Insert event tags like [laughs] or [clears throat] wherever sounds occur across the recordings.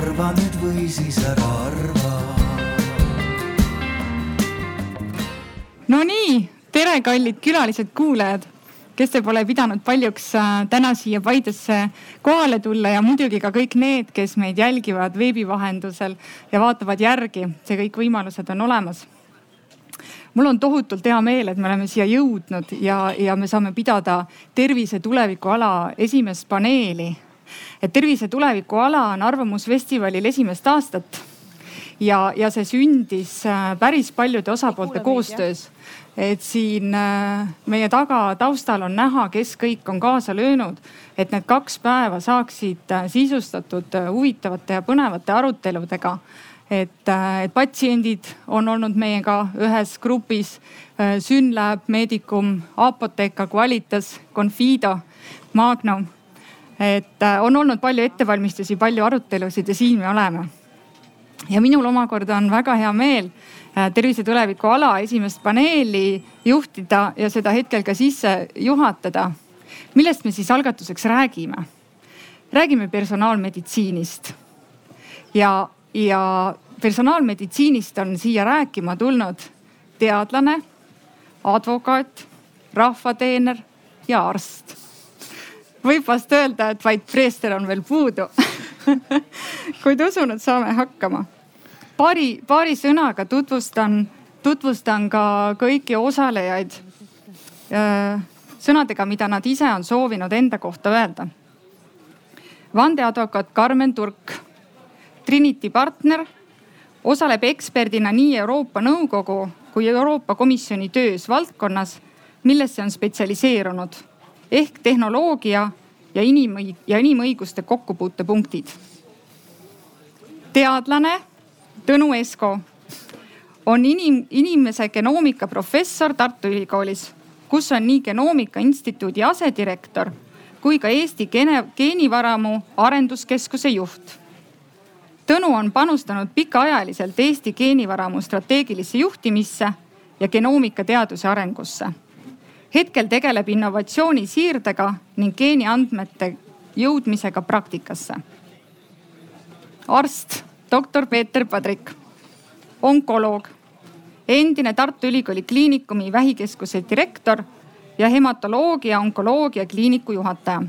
arva nüüd või siis ära arva. Nonii, tere, kallid külalised, kuulajad, kes te pole pidanud paljuks äh, täna siia Paidesse kohale tulla ja muidugi ka kõik need, kes meid jälgivad veebi vahendusel ja vaatavad järgi, see kõik võimalused on olemas mul on tohutult hea meel, et me oleme siia jõudnud ja, ja me saame pidada tervise tuleviku ala esimest paneeli. Et tervise tuleviku ala on Arvamusfestivalil esimest aastat ja, ja see sündis äh, päris paljude osapoolte koostöös. et siin äh, meie taga taustal on näha, kes kõik on kaasa löönud, et need kaks päeva saaksid äh, sisustatud huvitavate ja põnevate aruteludega et, et patsiendid on olnud meiega ühes grupis. Synlab, Medicum, Apotheka, Qualitas, Confido, Magnum. Et äh, on olnud palju ettevalmistusi, palju arutelusid ja siin me oleme. ja minul omakorda on väga hea meel tervise tuleviku ala esimest paneeli juhtida ja seda hetkel ka sisse juhatada. millest me siis algatuseks räägime? räägime personaalmeditsiinist ja ja personaalmeditsiinist on siia rääkima tulnud teadlane, advokaat, rahvateener ja arst. Võib vast öelda, et vaid preester on veel puudu [laughs] kuid usun, et saame hakkama. paari, paari sõnaga tutvustan, tutvustan ka kõiki osalejaid sõnadega, mida nad ise on soovinud enda kohta öelda. vandeadvokaat Karmen Turk Trinity partner, osaleb eksperdina nii Euroopa Nõukogu kui Euroopa Komisjoni töös valdkonnas, millesse on spetsialiseerunud ehk tehnoloogia ja inimõig- ja inimõiguste kokkupuutepunktid. teadlane Tõnu Esko on inim, inimese genoomika professor Tartu Ülikoolis, kus on nii Genoomika Instituudi asedirektor kui ka Eesti geene, geenivaramu arenduskeskuse juht Tõnu on panustanud pikaajaliselt Eesti geenivaramu strateegilisse juhtimisse ja genoomika teaduse arengusse. Hetkel tegeleb innovatsiooni siirdega ning geeniandmete jõudmisega praktikasse. arst, doktor Peeter Padrik, onkoloog, endine Tartu Ülikooli Kliinikumi vähikeskuse direktor ja hematoloogia onkoloogia kliiniku juhataja.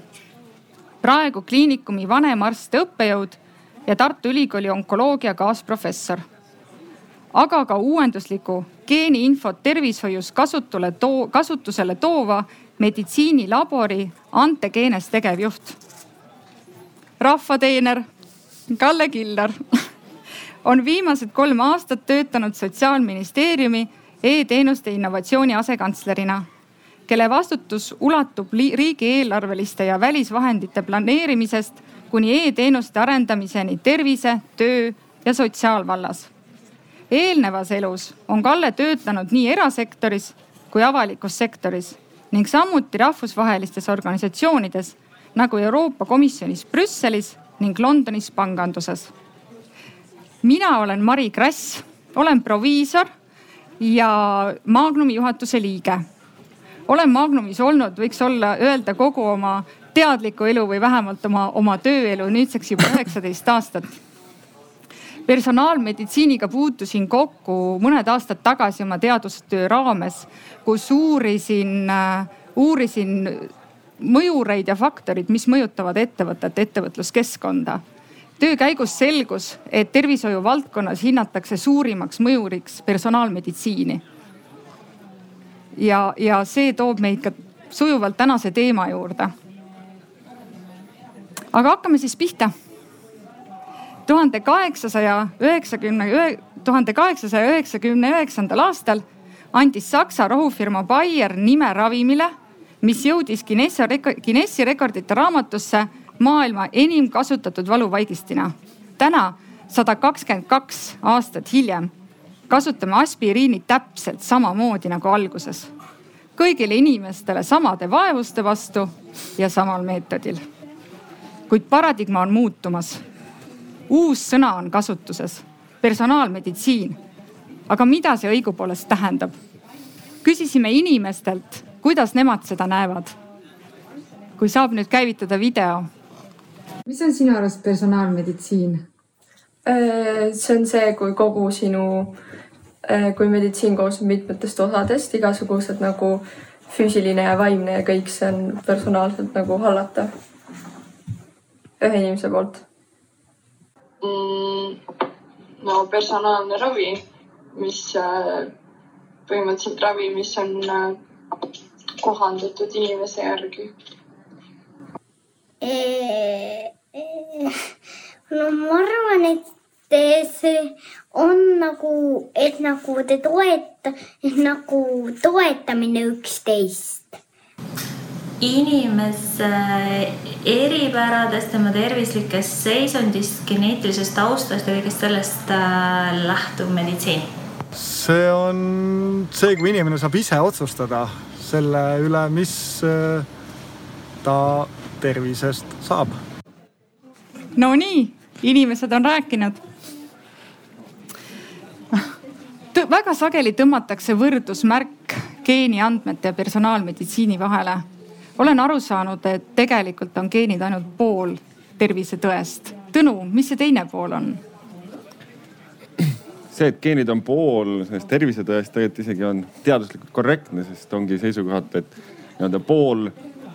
praegu kliinikumi vanemarst ja õppejõud ja Tartu Ülikooli onkoloogia kaasprofessor. aga ka uuendusliku geeniinfot tervishoius kasutule too, kasutusele toova meditsiinilabori Antegeenes tegevjuht. rahvateener Kalle Killar [laughs] on viimased kolm aastat töötanud Sotsiaalministeeriumi e-teenuste innovatsiooni asekantslerina, kelle vastutus ulatub riigieelarveliste ja välisvahendite planeerimisest kuni e-teenuste arendamiseni tervise, töö ja sotsiaalvallas. Eelnevas elus on Kalle töötanud nii erasektoris kui avalikus sektoris ning samuti rahvusvahelistes organisatsioonides nagu Euroopa Komisjonis Brüsselis ning Londonis panganduses. mina olen Mari Krass, olen proviisor ja Magnumi juhatuse liige. olen Magnumis olnud, võiks olla, öelda kogu oma teadlikku elu või vähemalt oma, oma tööelu nüüdseks juba üheksateist aastat. Personaalmeditsiiniga puutusin kokku mõned aastad tagasi oma teadustöö raames, kus uurisin, äh, uurisin mõjureid ja faktorid, mis mõjutavad ettevõtet, ettevõtluskeskkonda. töö käigus selgus, et tervishoiu valdkonnas hinnatakse suurimaks mõjuriks personaalmeditsiini. ja, ja see toob meid ka sujuvalt tänase teema juurde aga hakkame siis pihta. Tuhande kaheksasaja üheksakümne, tuhande kaheksasaja üheksakümne üheksandal aastal andis Saksa rohufirma Bayer nime ravimile, mis jõudis Guinessi, Guinessi rekordite raamatusse maailma enim kasutatud valuvaigistina. täna, sada kakskümmend kaks aastat hiljem, kasutame aspiriini täpselt samamoodi nagu alguses. kõigile inimestele samade vaevuste vastu ja samal meetodil kuid paradigma on muutumas. Uus sõna on kasutuses, personaalmeditsiin. aga mida see õigupoolest tähendab? küsisime inimestelt, kuidas nemad seda näevad. kui saab nüüd käivitada video. mis on sinu arust personaalmeditsiin? Äh, see on see, kui kogu sinu, äh, kui meditsiin koosneb mitmetest osadest, igasugused nagu füüsiline ja vaimne ja kõik see on personaalselt nagu hallatav ühe inimese poolt? No personaalne ravi, mis äh, põhimõtteliselt ravi, mis on kohandatud inimese järgi no ma arvan, et see on nagu, et nagu te toeta, et nagu toetamine üksteist. Inimese eripäradest, tema tervislikest seisundist, geneetilisest taustast ja kõigest sellest äh, lähtub meditsiin. see on see, kui inimene saab ise otsustada selle üle, mis äh, ta tervisest saab. Nonii, inimesed on rääkinud. väga sageli tõmmatakse võrdusmärk geeniandmete ja personaalmeditsiini vahele. Olen aru saanud, et tegelikult on geenid ainult pool tervisetõest. Tõnu, mis see teine pool on? see, et geenid on pool sellest tervisetõest tegelikult isegi on teaduslikult korrektne, sest ongi seisukohalt, et nii-öelda pool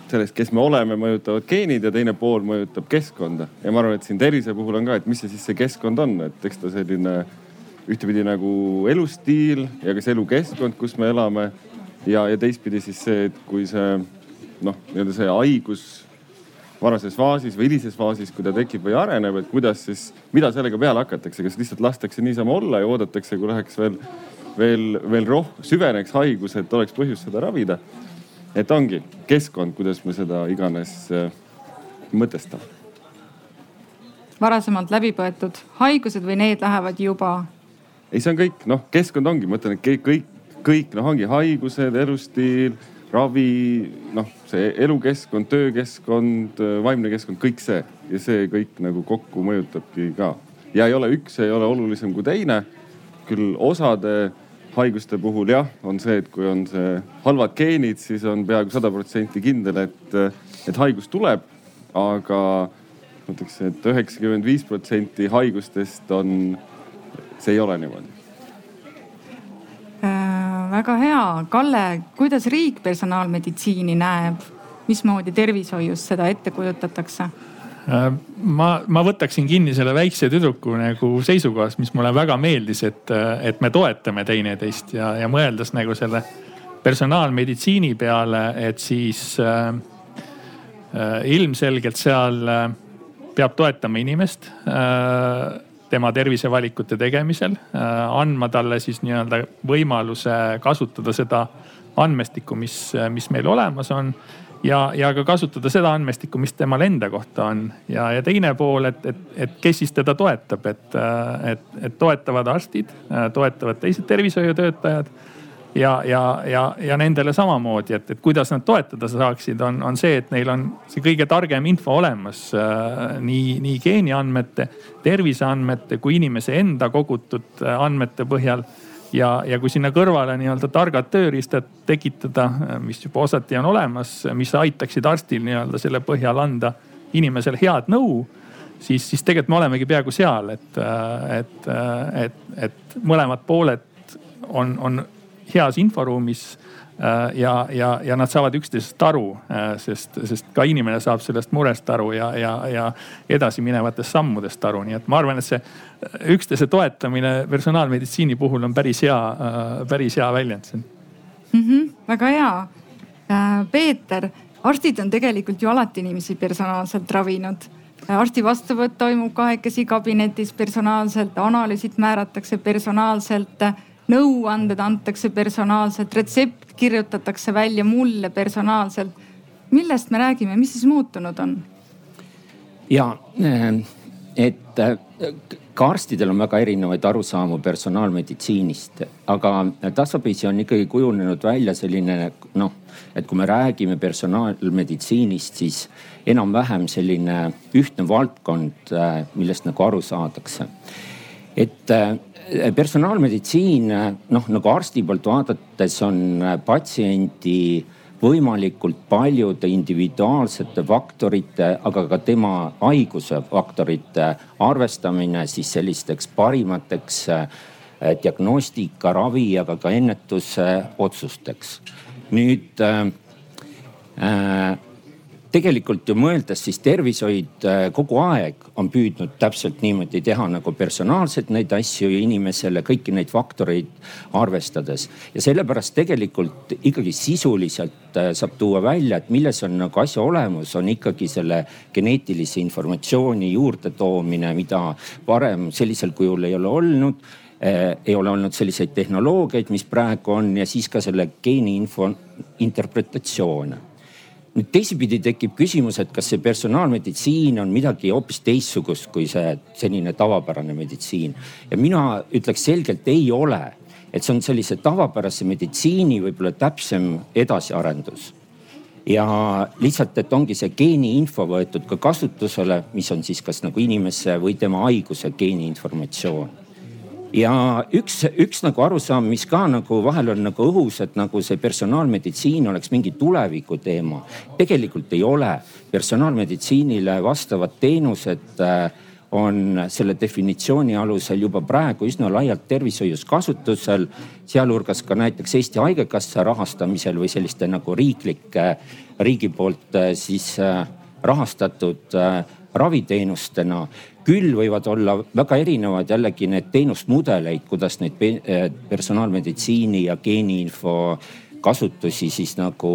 sellest, kes me oleme, mõjutavad geenid ja teine pool mõjutab keskkonda. ja ma arvan, et siin tervise puhul on ka, et mis see siis see keskkond on, et eks ta selline ühtepidi nagu elustiil ja ka see elukeskkond, kus me elame. ja, ja teistpidi siis see, et kui see noh, nii-öelda see haigus varases faasis või hilises faasis, kui ta tekib või areneb, et kuidas siis, mida sellega peale hakatakse, kas lihtsalt lastakse niisama olla ja oodatakse, kui läheks veel, veel, veel rohkem, süveneks haigus, et oleks põhjust seda ravida et ongi keskkond, kuidas me seda iganes äh, mõtestame. varasemalt läbi põetud haigused või need lähevad juba? ei, see on kõik, noh, keskkond ongi, ma ütlen, et kõik, kõik, kõik noh, ongi haigused, elustiil, ravi, noh, see elukeskkond, töökeskkond, vaimne keskkond, kõik see ja see kõik nagu kokku mõjutabki ka. ja ei ole üks ei ole olulisem kui teine. küll osade haiguste puhul jah, on see, et kui on see halvad geenid, siis on peaaegu sada protsenti kindel, et, et haigus tuleb. aga ma ütleks, et üheksakümmend viis protsenti haigustest on, see ei ole niimoodi. Väga hea, Kalle, kuidas riik personaalmeditsiini näeb, mismoodi tervishoius seda ette kujutatakse? Äh, ma, ma võtaksin kinni selle väikse tüdruku nagu seisukohast, mis mulle väga meeldis, et, et me toetame teineteist ja, ja mõeldes nagu selle personaalmeditsiini peale, et siis äh, äh, ilmselgelt seal äh, peab toetama inimest äh, tema tervisevalikute tegemisel äh,, andma talle siis nii-öelda võimaluse kasutada seda andmestikku, mis, mis meil olemas on ja, ja ka kasutada seda andmestikku, mis temal enda kohta on. ja, ja teine pool, et, et, et kes siis teda toetab, et, et, et toetavad arstid, toetavad teised tervishoiutöötajad ja, ja, ja, ja nendele samamoodi, et, et kuidas nad toetada saaksid, on, on see, et neil on see kõige targem info olemas äh, nii, nii geeniandmete, terviseandmete kui inimese enda kogutud andmete põhjal. Ja, ja kui sinna kõrvale nii-öelda targad tööriistad tekitada, mis juba osati on olemas, mis aitaksid arstil nii-öelda selle põhjal anda inimesele head nõu siis, siis tegelikult me olemegi peaaegu seal, et, et, et, et mõlemad pooled on, on heas inforuumis Äh, ja, ja, ja nad saavad üksteisest aru, äh, sest, sest ka inimene saab sellest murest aru ja, ja, ja edasiminevatest sammudest aru, nii et ma arvan, et see äh, üksteise toetamine personaalmeditsiini puhul on päris hea, päris hea väljend siin mm. -hmm, väga hea. Peeter, arstid on tegelikult ju alati inimesi personaalselt ravinud arsti vastuvõtt toimub kahekesi kabinetis personaalselt, analüüsid määratakse personaalselt, nõuanded antakse personaalselt, retsept kirjutatakse välja mulle personaalselt. millest me räägime, mis siis muutunud on? ja äh, et äh, ka arstidel on väga erinevaid arusaamu personaalmeditsiinist, aga tasapisi on ikkagi kujunenud välja selline noh, et kui me räägime personaalmeditsiinist, siis enam-vähem selline ühtne valdkond, äh, millest nagu aru saadakse. et personaalmeditsiin noh, nagu arsti poolt vaadates on patsiendi võimalikult paljude individuaalsete faktorite, aga ka tema haiguse faktorite arvestamine siis sellisteks parimateks diagnostika, ravi, aga ka ennetusotsusteks. nüüd äh, tegelikult ju mõeldes, siis tervishoid äh, kogu aeg on püüdnud täpselt niimoodi teha nagu personaalselt neid asju inimesele, kõiki neid faktoreid arvestades. ja sellepärast tegelikult ikkagi sisuliselt äh, saab tuua välja, et milles on nagu asja olemus, on ikkagi selle geneetilise informatsiooni juurdetoomine, mida varem sellisel kujul ei ole olnud äh, ei ole olnud selliseid tehnoloogiaid, mis praegu on ja siis ka selle geeniinfo interpretatsioon nüüd teisipidi tekib küsimus, et kas see personaalmeditsiin on midagi hoopis teistsugust kui see senine tavapärane meditsiin. ja mina ütleks selgelt ei ole, et see on sellise tavapärase meditsiini võib-olla täpsem edasiarendus. Ja lihtsalt, et ongi see geeniinfo võetud ka kasutusele, mis on siis kas nagu inimese või tema haiguse geeniinformatsioon ja üks, üks nagu arusaam, mis ka nagu vahel on nagu õhus, et nagu see personaalmeditsiin oleks mingi tuleviku teema. tegelikult ei ole. personaalmeditsiinile vastavad teenused äh, on selle definitsiooni alusel juba praegu üsna laialt tervishoius kasutusel, sealhulgas ka näiteks Eesti Haigekassa rahastamisel või selliste nagu riiklike, riigi poolt äh, siis äh, rahastatud raviteenustena küll võivad olla väga erinevad jällegi need teenusmudeleid, kuidas neid eh, personaalmeditsiini ja geeniinfo kasutusi siis nagu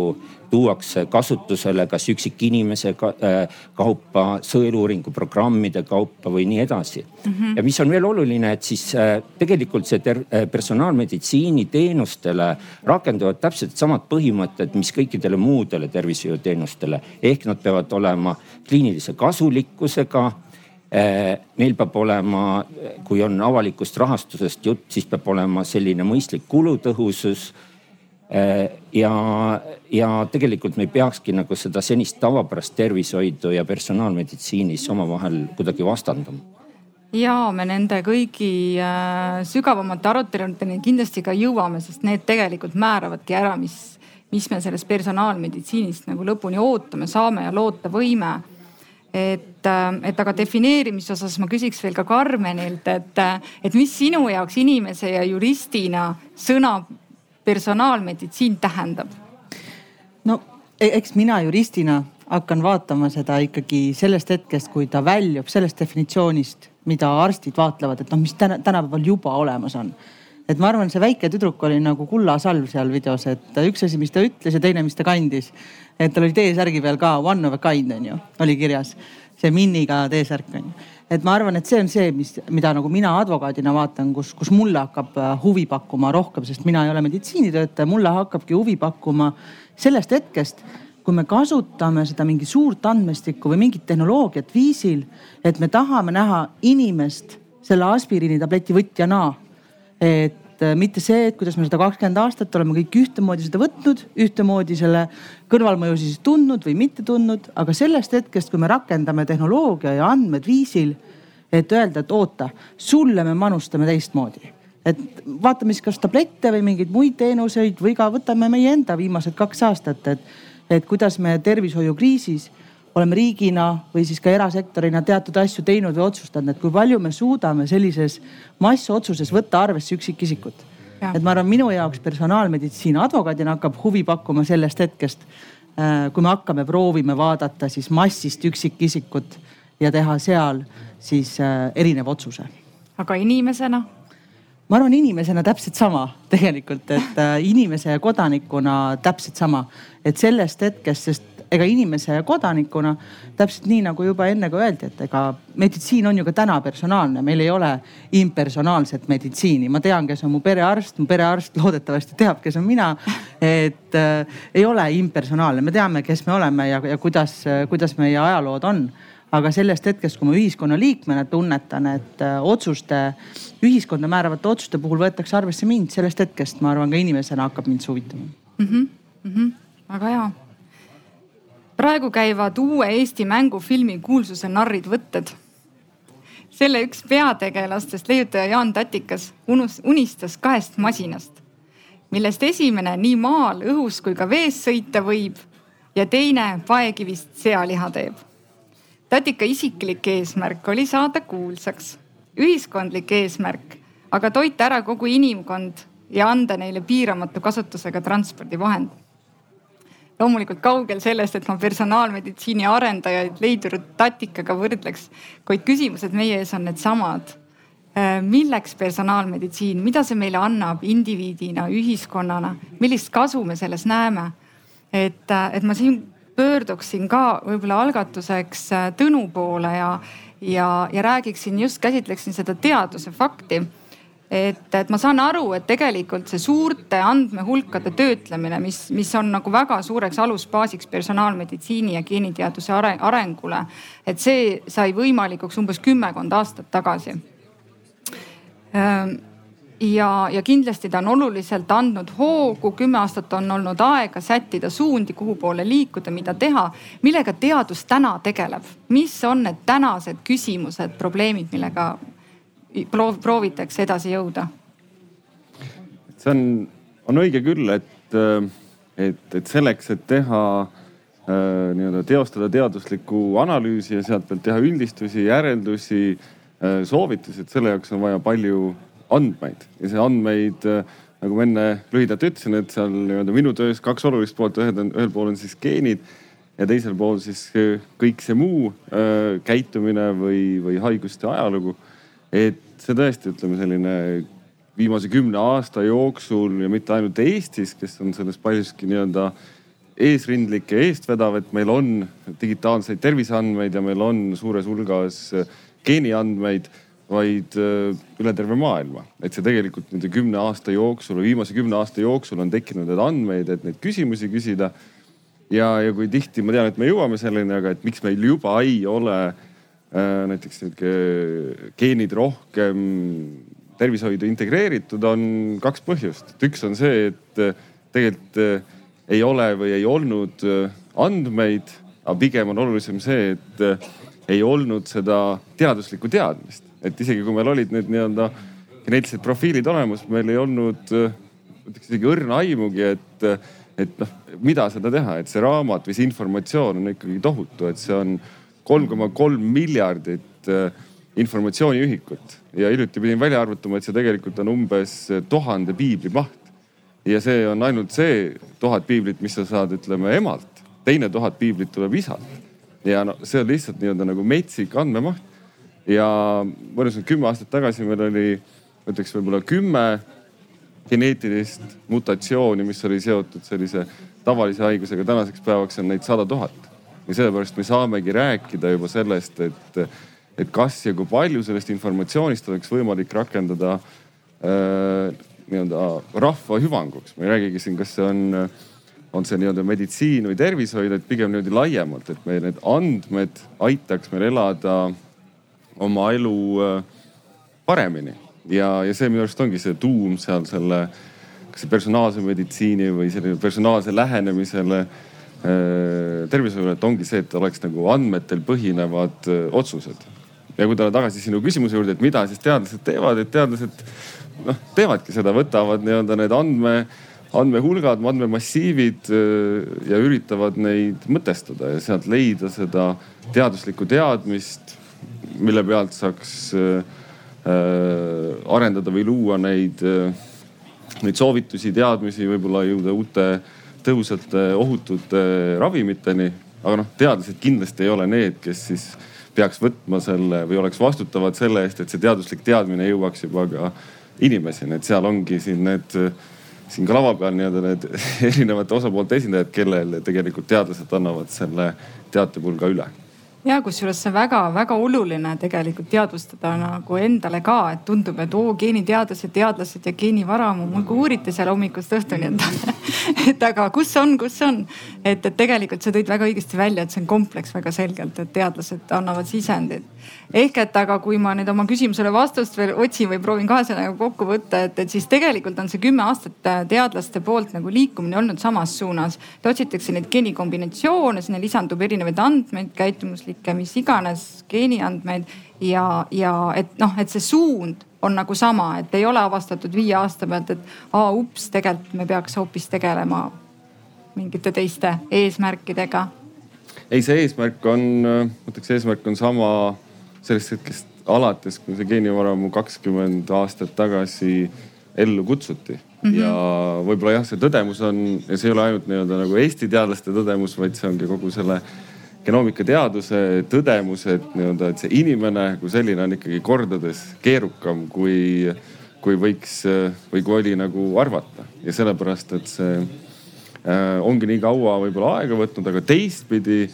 tuuakse kasutusele, kas üksikinimese eh, kaupa, sõeluuringu programmide kaupa või nii edasi mm. -hmm. ja mis on veel oluline, et siis eh, tegelikult see personaalmeditsiini teenustele rakenduvad täpselt samad põhimõtted, mis kõikidele muudele tervishoiuteenustele. ehk nad peavad olema kliinilise kasulikkusega Eh, neil peab olema, kui on avalikust rahastusest jutt, siis peab olema selline mõistlik kulutõhusus. Eh, ja, ja tegelikult me ei peakski nagu seda senist tavapärast tervishoidu ja personaalmeditsiinis omavahel kuidagi vastandama ja me nende kõigi äh, sügavamate aruteludeni kindlasti ka jõuame, sest need tegelikult määravadki ära, mis, mis me sellest personaalmeditsiinist nagu lõpuni ootame, saame ja loota võime et, äh, et aga defineerimise osas ma küsiks veel ka Karmenilt, et, äh, et mis sinu jaoks inimese ja juristina sõna personaalmeditsiin tähendab? no e-, eks mina juristina hakkan vaatama seda ikkagi sellest hetkest, kui ta väljub sellest definitsioonist, mida arstid vaatlevad, et noh, mis täna, tänapäeval juba olemas on et ma arvan, see väike tüdruk oli nagu kullasalv seal videos, et üks asi, mis ta ütles ja teine, mis ta kandis et tal oli T-särgi peal ka one of a kind on ju, oli kirjas. see Minniga T-särk on ju. et ma arvan, et see on see, mis, mida nagu mina advokaadina vaatan, kus, kus mulle hakkab äh, huvi pakkuma rohkem, sest mina ei ole meditsiinitöötaja, mulle hakkabki huvi pakkuma sellest hetkest kui me kasutame seda mingi suurt andmestikku või mingit tehnoloogiat viisil, et me tahame näha inimest selle aspiriinitableti võtjana. et et äh, mitte see, et kuidas me seda kakskümmend aastat oleme kõik ühtemoodi seda võtnud, ühtemoodi selle kõrvalmõju siis tundnud või mitte tundnud, aga sellest hetkest, kui me rakendame tehnoloogia ja andmed viisil, et öelda, et oota, sulle me manustame teistmoodi. Et vaatame siis kas tablette või mingeid muid teenuseid või ka võtame meie enda viimased kaks aastat, et, et kuidas me tervishoiukriisis oleme riigina või siis ka erasektorina teatud asju teinud või otsustanud, et kui palju me suudame sellises massotsuses võtta arvesse üksikisikut. et ma arvan, minu jaoks personaalmeditsiin advokaadina hakkab huvi pakkuma sellest hetkest, äh, kui me hakkame, proovime vaadata siis massist üksikisikut ja teha seal siis äh, erineva otsuse. aga inimesena? ma arvan, inimesena täpselt sama tegelikult, et äh, inimese ja kodanikuna täpselt sama, et sellest hetkest, sest ega inimese ja kodanikuna täpselt nii nagu juba enne ka öeldi, et ega meditsiin on ju ka täna personaalne, meil ei ole impersonaalset meditsiini. ma tean, kes on mu perearst, mu perearst loodetavasti teab, kes on mina. et äh, ei ole impersonaalne, me teame, kes me oleme ja, ja kuidas, kuidas meie ajalood on aga sellest hetkest, kui ma ühiskonna liikmena tunnetan, et äh, otsuste, ühiskonda määravate otsuste puhul võetakse arvesse mind, sellest hetkest ma arvan ka inimesena hakkab mind see huvitama mm. -hmm. Mm -hmm. väga hea praegu käivad uue Eesti mängufilmi Kuulsuse narrid võtted. selle üks peategelastest, leiutaja Jaan Tatikas unistas kahest masinast. millest esimene nii maal, õhus kui ka vees sõita võib ja teine paekivist sealiha teeb. tatika isiklik eesmärk oli saada kuulsaks, ühiskondlik eesmärk aga toita ära kogu inimkond ja anda neile piiramatu kasutusega transpordivahend. Loomulikult kaugel sellest, et ma personaalmeditsiini arendajaid leidunud tatikaga võrdleks, kuid küsimused meie ees on needsamad. Äh, milleks personaalmeditsiin, mida see meile annab indiviidina, ühiskonnana, millist kasu me selles näeme? et, äh, et ma siin pöörduksin ka võib-olla algatuseks äh, Tõnu poole ja, ja, ja räägiksin just, käsitleksin seda teaduse fakti et, et ma saan aru, et tegelikult see suurte andmehulkade töötlemine, mis, mis on nagu väga suureks alusbaasiks personaalmeditsiini ja geeniteaduse arengule, et see sai võimalikuks umbes kümmekond aastat tagasi ehm, ja, ja kindlasti ta on oluliselt andnud hoogu, kümme aastat on olnud aega sättida suundi, kuhu poole liikuda, mida teha. millega teadus täna tegeleb, mis on need tänased küsimused, probleemid, millega proov, proovitakse edasi jõuda? see on, on õige küll, et, et, et selleks, et teha äh, nii-öelda teostada teaduslikku analüüsi ja sealt pealt teha üldistusi, järeldusi, äh, soovitusi, et selle jaoks on vaja palju andmeid ja see andmeid äh, nagu ma enne lühidalt ütlesin, et seal nii-öelda minu töös kaks olulist poolt, ühed on, ühel pool on siis geenid ja teisel pool siis kõik see muu äh, käitumine või, või haiguste ajalugu et see tõesti, ütleme selline viimase kümne aasta jooksul ja mitte ainult Eestis, kes on selles paljuski nii-öelda eesrindlik ja eestvedav, et meil on digitaalseid terviseandmeid ja meil on suures hulgas geeniandmeid, vaid äh, üle terve maailma. et see tegelikult nende kümne aasta jooksul viimase kümne aasta jooksul on tekkinud need andmeid, et neid küsimusi küsida. ja, ja kui tihti ma tean, et me jõuame selleni, aga et miks meil juba ei ole äh, Äh, näiteks need geenid rohkem tervishoidu integreeritud, on kaks põhjust. üks on see, et äh, tegelikult äh, ei ole või ei olnud andmeid, aga pigem on olulisem see, et ei olnud seda teaduslikku teadmist. et isegi kui meil olid need nii-öelda geneetilised profiilid olemas, meil ei olnud, ütleks isegi õrna aimugi, et, et noh, mida seda teha, et see raamat või see informatsioon on ikkagi tohutu, et see on kolm koma kolm miljardit äh, informatsiooniühikut ja hiljuti pidin välja arvutama, et see tegelikult on umbes tuhande piibli maht. ja see on ainult see tuhat piiblit, mis sa saad, ütleme emalt, teine tuhat piiblit tuleb isalt. ja no see on lihtsalt nii-öelda nagu metsik andmemaht. ja ma arvan, et kümme aastat tagasi meil oli, ütleks võib-olla kümme geneetilist mutatsiooni, mis oli seotud sellise tavalise haigusega. tänaseks päevaks on neid sada tuhat ja sellepärast me saamegi rääkida juba sellest, et, et kas ja kui palju sellest informatsioonist oleks võimalik rakendada äh, nii-öelda rahva hüvanguks. ma ei räägigi siin, kas see on, on see nii-öelda meditsiin või tervishoid, et pigem niimoodi laiemalt, et meil need andmed aitaks meil elada oma elu äh, paremini ja, ja see minu arust ongi see tuum seal selle, kas see personaalse meditsiini või selline personaalse lähenemisele Äh, tervishoiule, et ongi see, et oleks nagu andmetel põhinevad äh, otsused. ja kui tulla tagasi sinu küsimuse juurde, et mida siis teadlased teevad, et teadlased noh, teevadki seda, võtavad nii-öelda need andme, andmehulgad, andmemassiivid äh, ja üritavad neid mõtestada ja sealt leida seda teaduslikku teadmist, mille pealt saaks arendada või luua neid, neid soovitusi, teadmisi, võib-olla jõuda uute tõhusate, ohutute ravimiteni. aga noh, teadlased kindlasti ei ole need, kes siis peaks võtma selle või oleks vastutavad selle eest, et see teaduslik teadmine jõuaks juba ka inimeseni, et seal ongi siin need, siin ka lava peal nii-öelda need [laughs] erinevate osapoolte esindajad, kellele tegelikult teadlased annavad selle teatepulga üle ja kusjuures see väga-väga oluline tegelikult teadvustada nagu endale ka, et tundub, et oo geeniteadlased, teadlased ja geenivaramu muudkui uurite seal hommikust õhtuni, et [laughs] et aga kus on, kus on. et, et tegelikult sa tõid väga õigesti välja, et see on kompleks väga selgelt, et teadlased annavad sisendit. ehk et aga kui ma nüüd oma küsimusele vastust veel otsin või proovin ka selle nagu kokku võtta, et, et siis tegelikult on see kümme aastat äh, teadlaste poolt nagu liikumine olnud samas suunas. otsitakse neid geenikombinatsioone, sinna lisandub erinevaid andmeid, käitumusliike geneetlikke, mis iganes geeniandmeid ja, ja et noh, et see suund on nagu sama, et ei ole avastatud viie aasta pealt, et aa ups, tegelikult me peaks hoopis tegelema mingite teiste eesmärkidega. ei, see eesmärk on, ma ütleks, eesmärk on sama sellest hetkest alates, kui see geenivaramu kakskümmend aastat tagasi ellu kutsuti mm. -hmm. ja võib-olla jah, see tõdemus on ja see ei ole ainult nii-öelda nagu Eesti teadlaste tõdemus, vaid see ongi kogu selle genoomikateaduse tõdemus, et nii-öelda, et see inimene kui selline on ikkagi kordades keerukam kui, kui võiks või kui oli nagu arvata. Ja sellepärast, et see äh, ongi nii kaua võib-olla aega võtnud, aga teistpidi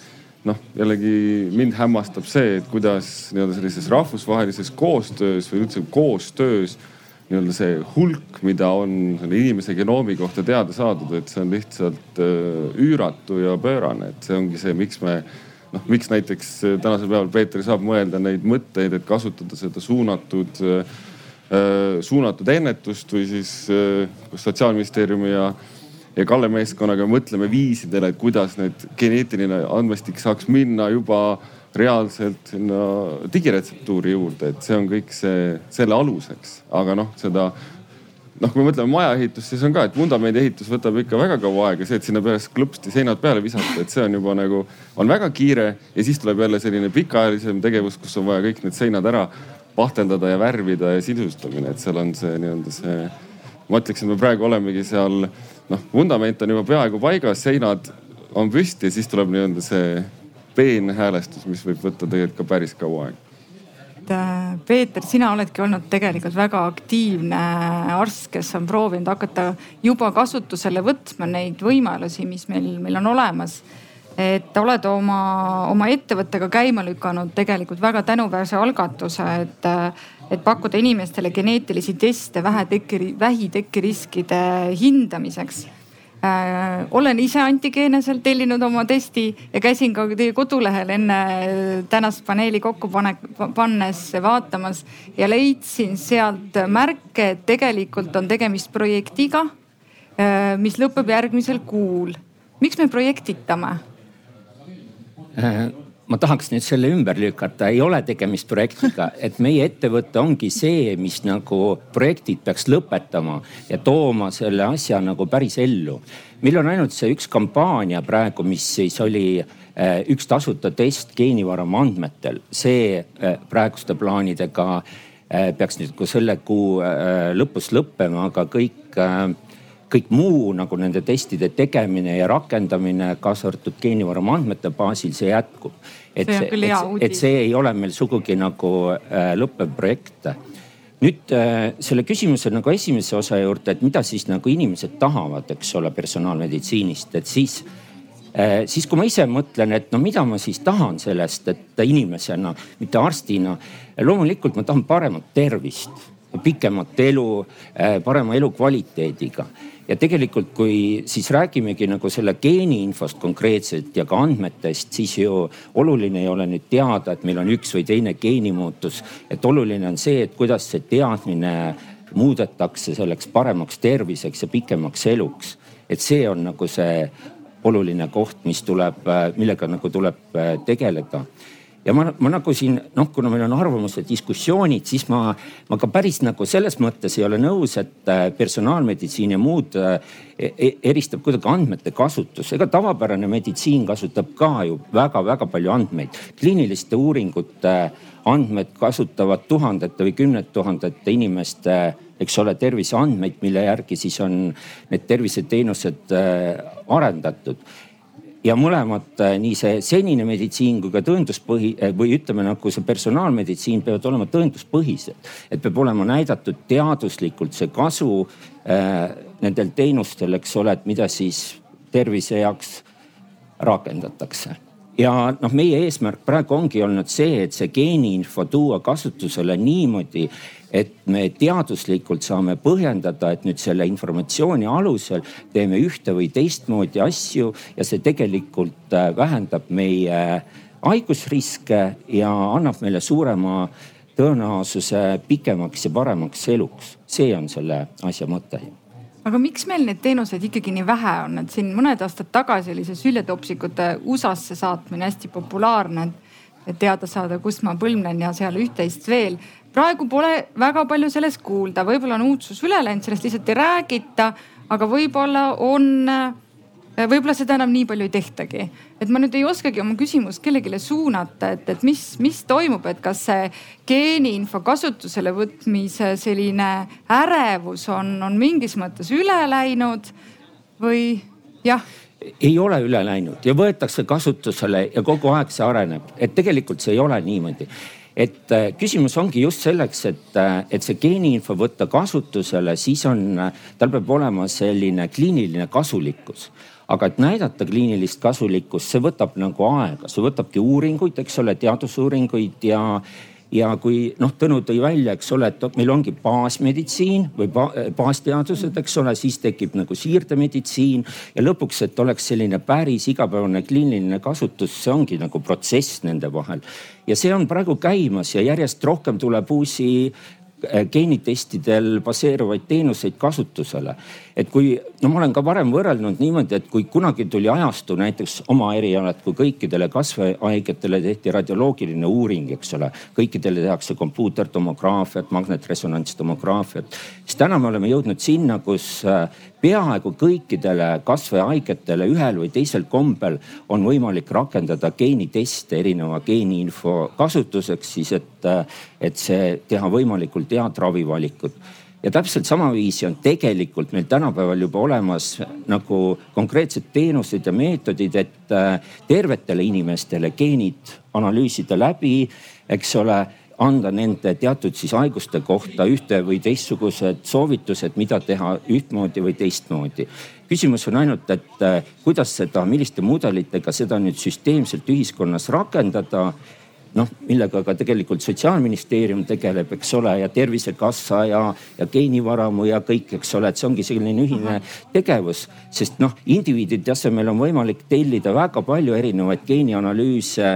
noh, jällegi mind hämmastab see, et kuidas nii-öelda sellises rahvusvahelises koostöös või üldse koostöös nii-öelda see hulk, mida on selle inimese genoomi kohta teada saadud, et see on lihtsalt äh, üüratu ja pöörane, et see ongi see, miks me noh, miks näiteks äh, tänasel päeval Peeter saab mõelda neid mõtteid, et kasutada seda suunatud, äh, suunatud ennetust või siis koos sotsiaalministeeriumi ja, ja Kalle meeskonnaga mõtleme viisidele, et kuidas need geneetiline andmestik saaks minna juba reaalselt sinna digiretseptuuri juurde, et see on kõik see, selle aluseks. aga noh, seda noh, kui me mõtleme majaehitust, siis on ka, et vundamendi ehitus võtab ikka väga kaua aega, see, et sinna pärast klõpsti seinad peale visata, et see on juba nagu, on väga kiire ja siis tuleb jälle selline pikaajalisem tegevus, kus on vaja kõik need seinad ära pahteldada ja värvida ja sisustamine, et seal on see nii-öelda see. ma ütleks, et me praegu olemegi seal, noh, vundament on juba peaaegu paigas, seinad on püsti siis tuleb nii-öelda see peenhäälestus, mis võib võtta tegelikult ka päris kaua aega. Äh, Peeter, sina oledki olnud tegelikult väga aktiivne arst, kes on proovinud hakata juba kasutusele võtma neid võimalusi, mis meil, meil on olemas et oled oma, oma ettevõttega käima lükanud tegelikult väga tänuväärse algatuse, et, et pakkuda inimestele geneetilisi teste vähetekke, vähitekkeriskide hindamiseks äh,. olen ise antigeeneselt tellinud oma testi ja käisin ka teie kodulehel enne tänast paneeli kokku pane, pannes vaatamas ja leidsin sealt märke, et tegelikult on tegemist projektiga, äh, mis lõpeb järgmisel kuul. miks me projektitame äh,? Ma tahaks nüüd selle ümber lükata, ei ole tegemist projektiga, [laughs] et meie ettevõte ongi see, mis nagu projektid peaks lõpetama ja tooma selle asja nagu päris ellu. meil on ainult see üks kampaania praegu, mis siis oli äh, üks tasuta test geenivaramu andmetel, see äh, praeguste plaanidega äh, peaks nüüd ka selle kuu lõpus lõppema, aga kõik kõik muu nagu nende testide tegemine ja rakendamine, kaasa arvatud geenivaramu andmete baasil, see jätkub. et see, et, et see ei ole meil sugugi nagu äh, lõppev projekt. nüüd äh, selle küsimuse nagu esimese osa juurde, et mida siis nagu inimesed tahavad, eks ole, personaalmeditsiinist, et siis äh, siis kui ma ise mõtlen, et no mida ma siis tahan sellest, et inimesena, mitte arstina. loomulikult ma tahan paremat tervist, pikemat elu, äh, parema elukvaliteediga ja tegelikult, kui siis räägimegi nagu selle geeniinfost konkreetselt ja ka andmetest, siis ju oluline ei ole nüüd teada, et meil on üks või teine geenimuutus. et oluline on see, et kuidas see teadmine muudetakse selleks paremaks terviseks ja pikemaks eluks. et see on nagu see oluline koht, mis tuleb, millega nagu tuleb tegeleda ja ma, ma nagu siin noh, kuna meil on arvamuste diskussioonid, siis ma, ma ka päris nagu selles mõttes ei ole nõus, et äh, personaalmeditsiin ja muud äh, e, eristab kuidagi andmete kasutus. ega tavapärane meditsiin kasutab ka ju väga-väga palju andmeid. kliiniliste uuringute andmed kasutavad tuhandete või kümnete tuhandete inimeste eks ole, terviseandmeid, mille järgi siis on need terviseteenused äh, arendatud ja mõlemad, äh, nii see senine meditsiin kui ka tõenduspõhi äh, või ütleme nagu see personaalmeditsiin peavad olema tõenduspõhised. et peab olema näidatud teaduslikult see kasu äh, nendel teenustel, eks ole, et mida siis tervise heaks rakendatakse ja noh, meie eesmärk praegu ongi olnud see, et see geeniinfo tuua kasutusele niimoodi, et me teaduslikult saame põhjendada, et nüüd selle informatsiooni alusel teeme ühte või teistmoodi asju ja see tegelikult äh, vähendab meie haigusriske ja annab meile suurema tõenäosuse pikemaks ja paremaks eluks. see on selle asja mõte aga miks meil neid teenuseid ikkagi nii vähe on, et siin mõned aastad tagasi oli see süljetopsikute USA-sse saatmine hästi populaarne. et teada saada, kust ma põlvnen ja seal üht-teist veel. praegu pole väga palju sellest kuulda, võib-olla on uudsus üle läinud, sellest lihtsalt ei räägita, aga võib-olla on võib-olla seda enam nii palju ei tehtagi. et ma nüüd ei oskagi oma küsimust kellelegi suunata, et, et mis, mis toimub, et kas see geeniinfo kasutusele võtmise selline ärevus on, on mingis mõttes üle läinud või jah? ei ole üle läinud ja võetakse kasutusele ja kogu aeg see areneb, et tegelikult see ei ole niimoodi et äh, küsimus ongi just selleks, et, äh, et see geeniinfo võtta kasutusele, siis on, tal peab olema selline kliiniline kasulikkus aga et näidata kliinilist kasulikkust, see võtab nagu aega, see võtabki uuringuid, eks ole, teadusuuringuid ja ja kui noh, Tõnu tõi välja, eks ole, et meil ongi baasmeditsiin või baasteadused, eks ole, siis tekib nagu siirdemeditsiin ja lõpuks, et oleks selline päris igapäevane kliiniline kasutus, see ongi nagu protsess nende vahel. ja see on praegu käimas ja järjest rohkem tuleb uusi Äh, geenitestidel baseeruvaid teenuseid kasutusele. Et kui, no ma olen ka varem võrrelnud niimoodi, et kui kunagi tuli ajastu näiteks oma erialad, kui kõikidele kasvahaigetele tehti radioloogiline uuring, eks ole. kõikidele tehakse kompuutertomograafiat, magnetresonantstomograafiat. siis täna me oleme jõudnud sinna, kus äh, peaaegu kõikidele kasvahaigetele ühel või teisel kombel on võimalik rakendada geeniteste erineva geeniinfo kasutuseks siis, et, et see teha võimalikult head ravivalikud ja täpselt samaviisi on tegelikult meil tänapäeval juba olemas nagu konkreetsed teenused ja meetodid, et äh, tervetele inimestele geenid analüüsida läbi, eks ole anda nende teatud siis haiguste kohta ühte või teistsugused soovitused, mida teha ühtmoodi või teistmoodi. küsimus on ainult, et äh, kuidas seda, milliste mudelitega seda nüüd süsteemselt ühiskonnas rakendada noh, millega ka tegelikult sotsiaalministeerium tegeleb, eks ole, ja Tervisekassa ja, ja geenivaramu ja kõik, eks ole, et see ongi selline ühine tegevus. sest noh, indiviidi tasemel on võimalik tellida väga palju erinevaid geenianalüüse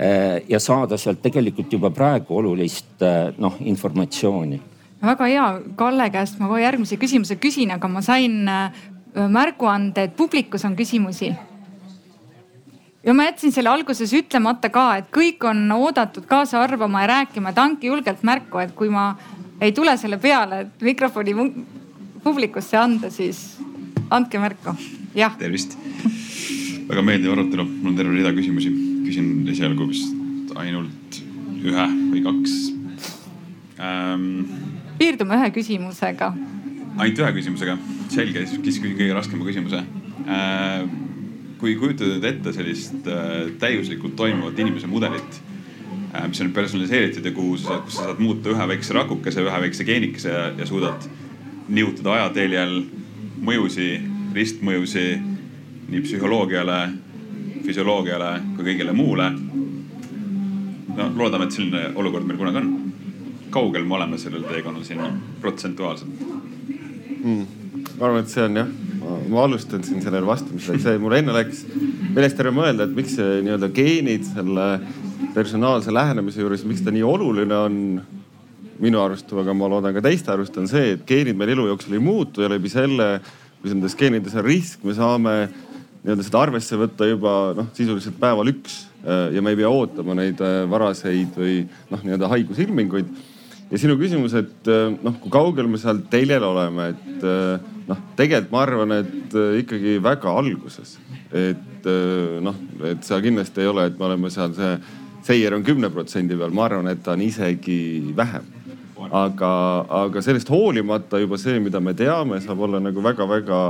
Äh, ja saada sealt tegelikult juba praegu olulist äh, noh informatsiooni. väga hea, Kalle käest ma kohe järgmise küsimuse küsin, aga ma sain äh, märguande, et publikus on küsimusi. Ja ma jätsin selle alguses ütlemata ka, et kõik on oodatud kaasa arvama ja rääkima, et andke julgelt märku, et kui ma ei tule selle peale, et mikrofoni publikusse anda, siis andke märku, jah. tervist, väga meeldiv arutelu, mul on terve rida küsimusi küsin esialgu vist ainult ühe või kaks ähm,. piirdume ühe küsimusega. ainult ühe küsimusega, selge, siis küsin kõige raskema küsimuse äh,. Kui kujutada ette sellist äh, täiuslikult toimuvat inimese mudelit äh,, mis on personaliseeritud ja kuhu sa saad, kus sa saad muuta ühe väikse rakukese, ühe väikse geenikese ja, ja suudad nihutada ajateljel mõjusi, ristmõjusi nii psühholoogiale füsioloogiale kui kõigele muule. no loodame, et selline olukord meil kunagi on. kaugel me oleme sellel teekonnal sinna protsentuaalselt mm.? ma arvan, et see on jah, ma alustan siin sellele vastamisele, see mul enne läks meelest ära mõelda, et miks see nii-öelda geenid selle personaalse lähenemise juures, miks ta nii oluline on minu arust, aga ma loodan ka teiste arust on see, et geenid meil elu jooksul ei muutu ja läbi selle, kui nendes geenides on risk, me saame nii-öelda seda arvesse võtta juba noh, sisuliselt päeval üks ja me ei pea ootama neid äh, varaseid või noh, nii-öelda haigusilminguid. Ja sinu küsimus, et äh, noh, kui kaugel me seal teljel oleme, et noh, tegelikult ma arvan, et ikkagi väga alguses, et noh, et seal kindlasti ei ole, et me oleme seal see seier on kümne protsendi peal, ma arvan, et ta on isegi vähem. Aga, aga sellest hoolimata juba see, mida me teame, saab olla nagu väga-väga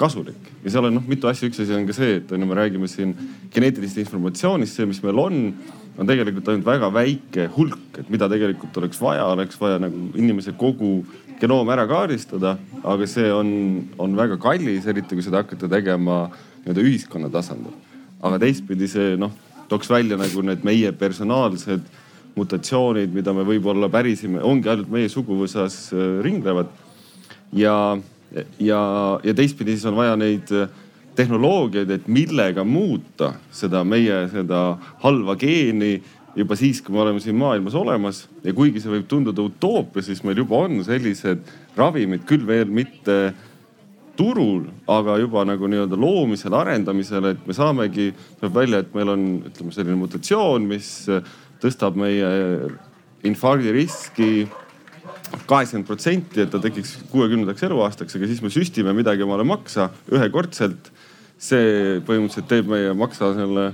kasulik. Ja seal on noh, mitu asja, üks asi on ka see, et on ju, me räägime siin geneetilisest informatsioonist, see, mis meil on, on tegelikult ainult väga väike hulk, et mida tegelikult oleks vaja, oleks vaja nagu inimese kogu genoom ära kaardistada, aga see on, on väga kallis, eriti kui seda hakata tegema nii-öelda ühiskonna tasandil. aga teistpidi see noh, tooks välja nagu need meie personaalsed mutatsioonid, mida me võib-olla pärisime, ongi ainult meie suguvõsas äh, ringlevad. ja, ja, ja teistpidi siis on vaja neid äh, tehnoloogiaid, et millega muuta seda meie seda halva geeni juba siis, kui me oleme siin maailmas olemas ja kuigi see võib tunduda utoopia, siis meil juba on sellised ravimid, küll veel mitte turul, aga juba nagu nii-öelda loomisel, arendamisel, et me saamegi, tuleb välja, et meil on, ütleme selline mutatsioon, mis tõstab meie infarkti riski kaheksakümmend protsenti, et ta tekiks kuuekümnendaks eluaastaks, aga siis me süstime midagi omale maksa ühekordselt. See põhimõtteliselt teeb meie maksa selle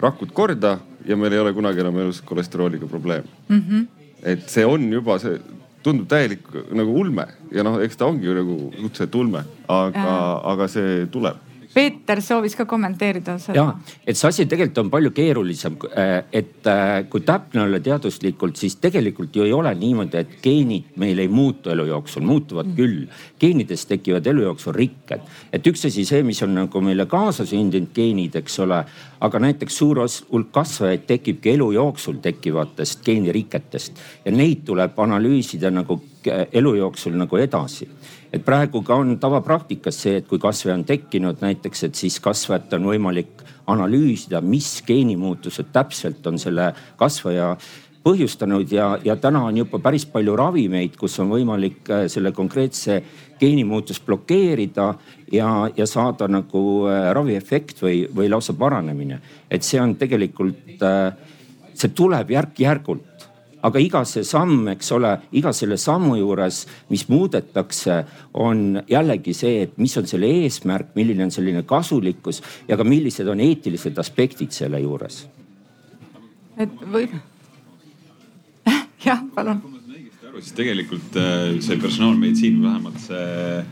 rakud korda ja meil ei ole kunagi enam elus kolesterooliga probleeme mm. -hmm. et see on juba see tundub täielik nagu ulme ja noh, eks ta ongi ju nagu suhteliselt ulme, aga aga see tuleb Peeter soovis ka kommenteerida seda. ja, et see asi tegelikult on palju keerulisem. Äh, et äh, kui täpne olla teaduslikult, siis tegelikult ju ei ole niimoodi, et geenid meil ei muutu elu jooksul, muutuvad mm. küll. geenides tekivad elu jooksul rikked, et üks asi, see, mis on nagu meile kaasa sündinud geenid, eks ole. aga näiteks suur hulk kasvajaid tekibki elu jooksul tekkivatest geeniriketest ja neid tuleb analüüsida nagu elu jooksul nagu edasi et praegu ka on tavapraktikas see, et kui kasvaja on tekkinud näiteks, et siis kasvajat on võimalik analüüsida, mis geenimuutused täpselt on selle kasvaja põhjustanud ja, ja täna on juba päris palju ravimeid, kus on võimalik äh, selle konkreetse geenimuutust blokeerida ja, ja saada nagu äh, raviefekt või, või lausa paranemine. et see on tegelikult, äh, see tuleb järk-järgult aga iga see samm, eks ole, iga selle sammu juures, mis muudetakse, on jällegi see, et mis on selle eesmärk, milline on selline kasulikkus ja ka millised on eetilised aspektid selle juures. et võib [laughs] jah, palun. siis tegelikult äh, see personaalmeditsiin, vähemalt see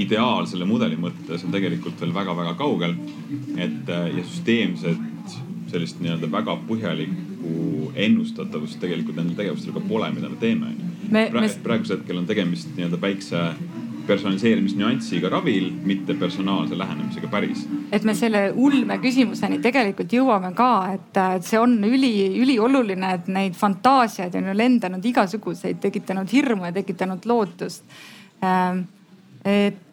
ideaal selle mudeli mõttes on tegelikult veel väga-väga kaugel. et äh, ja süsteemset sellist nii-öelda väga põhjalikku ennustatavust tegelikult nendel tegevustel ka pole, mida me teeme. praegu, me... praegusel hetkel on tegemist nii-öelda väikse personaliseerimisnüanssiga ravil, mitte personaalse lähenemisega päris. et me selle ulme küsimuseni tegelikult jõuame ka, et see on üli, ülioluline, et neid fantaasiaid on ju lendanud igasuguseid, tekitanud hirmu ja tekitanud lootust. Ähm,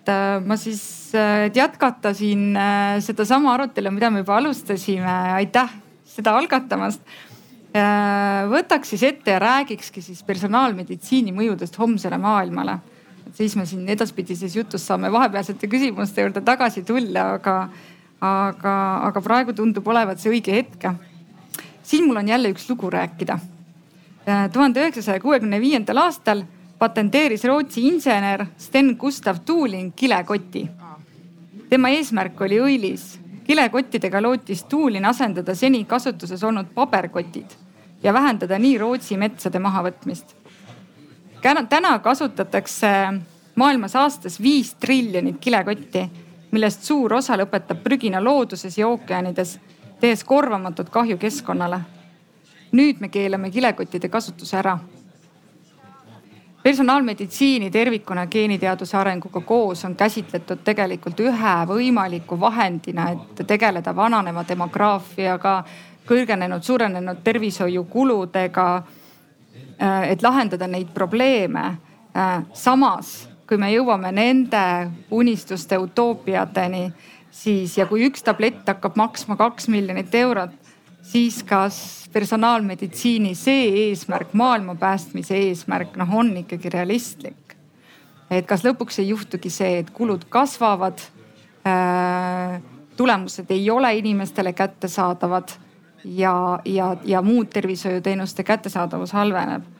et äh, ma siis, äh, et jätkata siin äh, sedasama arutelu, mida me juba alustasime, aitäh seda algatamast. võtaks siis ette ja räägikski siis personaalmeditsiini mõjudest homsele maailmale. siis me siin edaspidises jutus saame vahepealsete küsimuste juurde tagasi tulla, aga, aga, aga praegu tundub olevat see õige hetk. siin mul on jälle üks lugu rääkida. tuhande üheksasaja kuuekümne viiendal aastal patenteeris Rootsi insener Sten Gustav Tuuling kilekoti. tema eesmärk oli õilis. kilekottidega lootis Tuulin asendada seni kasutuses olnud paberkotid ja vähendada nii Rootsi metsade mahavõtmist. täna kasutatakse maailmas aastas viis triljonit kilekotti, millest suur osa lõpetab prügina looduses ja ookeanides, tehes korvamatut kahju keskkonnale. nüüd me keelame kilekottide kasutuse ära personaalmeditsiini tervikuna geeniteaduse arenguga koos on käsitletud tegelikult ühe võimaliku vahendina, et tegeleda vananeva demograafiaga, kõrgenenud, suurenenud tervishoiukuludega. Äh, et lahendada neid probleeme. Äh, samas, kui me jõuame nende unistuste utoopiateni, siis ja kui üks tablett hakkab maksma kaks miljonit eurot, siis kas personaalmeditsiini see eesmärk, maailma päästmise eesmärk, noh, on ikkagi realistlik. et kas lõpuks ei juhtugi see, et kulud kasvavad äh,, tulemused ei ole inimestele kättesaadavad ja, ja, ja muud tervishoiuteenuste kättesaadavus halveneb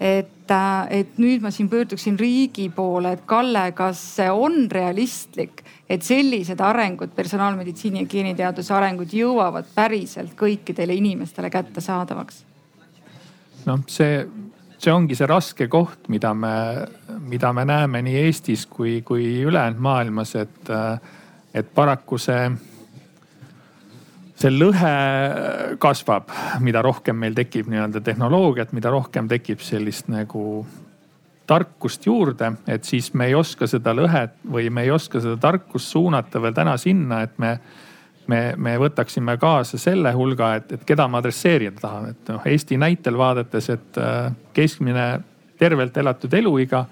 et, äh, et nüüd ma siin pöörduksin riigi poole, et Kalle, kas see on realistlik, et sellised arengud, personaalmeditsiini ja geeniteaduse arengud jõuavad päriselt kõikidele inimestele kättesaadavaks? noh, see, see ongi see raske koht, mida me, mida me näeme nii Eestis kui, kui ülejäänud maailmas, et, et paraku see see lõhe kasvab, mida rohkem meil tekib nii-öelda tehnoloogiat, mida rohkem tekib sellist nagu tarkust juurde, et siis me ei oska seda lõhet või me ei oska seda tarkust suunata veel täna sinna, et me, me, me võtaksime kaasa selle hulga, et, et keda ma adresseerida tahan, et noh, Eesti näitel vaadates, et äh, keskmine tervelt elatud eluiga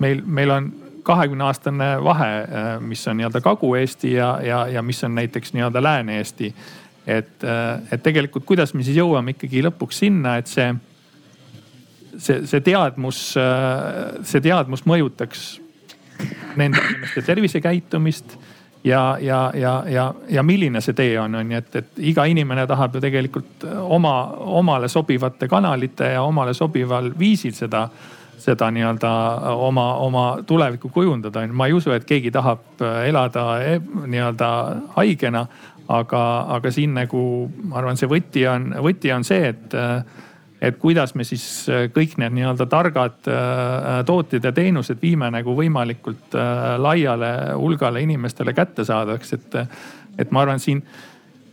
meil, meil on kahekümne aastane vahe, äh, mis on nii-öelda Kagu-Eesti ja, ja, ja mis on näiteks nii-öelda Lääne-Eesti. Et, äh, et tegelikult, kuidas me siis jõuame ikkagi lõpuks sinna, et see, see, see teadmus, äh, see teadmus mõjutaks nende inimeste tervisekäitumist ja, ja, ja, ja, ja milline see tee on, on ju, et, et iga inimene tahab ju tegelikult oma, omale sobivate kanalite ja omale sobival viisil seda, seda nii-öelda oma, oma tulevikku kujundada. ma ei usu, et keegi tahab elada e, nii-öelda haigena, aga, aga siin nagu ma arvan, see võti on, võti on see, et et kuidas me siis äh, kõik need nii-öelda targad äh, tooted ja teenused viime nagu võimalikult äh, laiale hulgale inimestele kättesaadavaks, et, et ma arvan, siin,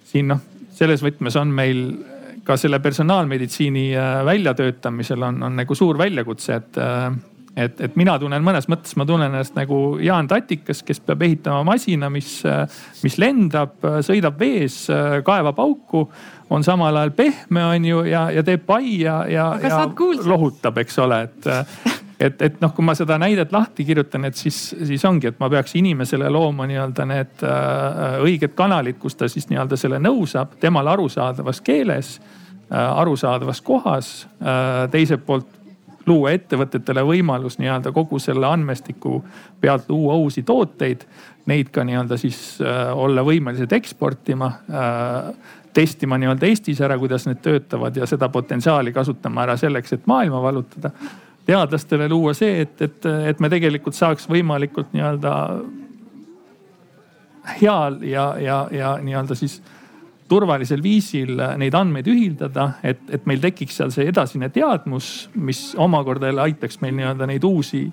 siin noh, selles võtmes on meil ka selle personaalmeditsiini väljatöötamisel on, on nagu suur väljakutse, et et, et mina tunnen mõnes mõttes, ma tunnen ennast nagu Jaan Tatikas, kes peab ehitama masina, mis, mis lendab, sõidab vees, kaevab auku, on samal ajal pehme, on ju, ja, ja teeb pai ja, ja, ja lohutab, eks ole, et et, et noh, kui ma seda näidet lahti kirjutan, et siis, siis ongi, et ma peaks inimesele looma nii-öelda need äh, õiged kanalid, kus ta siis nii-öelda selle nõu saab temale arusaadavas keeles äh,, arusaadavas kohas äh,. teiselt poolt luua ettevõtetele võimalus nii-öelda kogu selle andmestiku pealt luua uusi tooteid. Neid ka nii-öelda siis äh, olla võimelised eksportima äh,, testima nii-öelda Eestis ära, kuidas need töötavad ja seda potentsiaali kasutama ära selleks, et maailma vallutada. teadlastele luua see, et, et, et me tegelikult saaks võimalikult nii-öelda heal ja, ja, ja nii-öelda siis turvalisel viisil neid andmeid ühildada, et, et meil tekiks seal see edasine teadmus, mis omakorda jälle aitaks meil nii-öelda neid uusi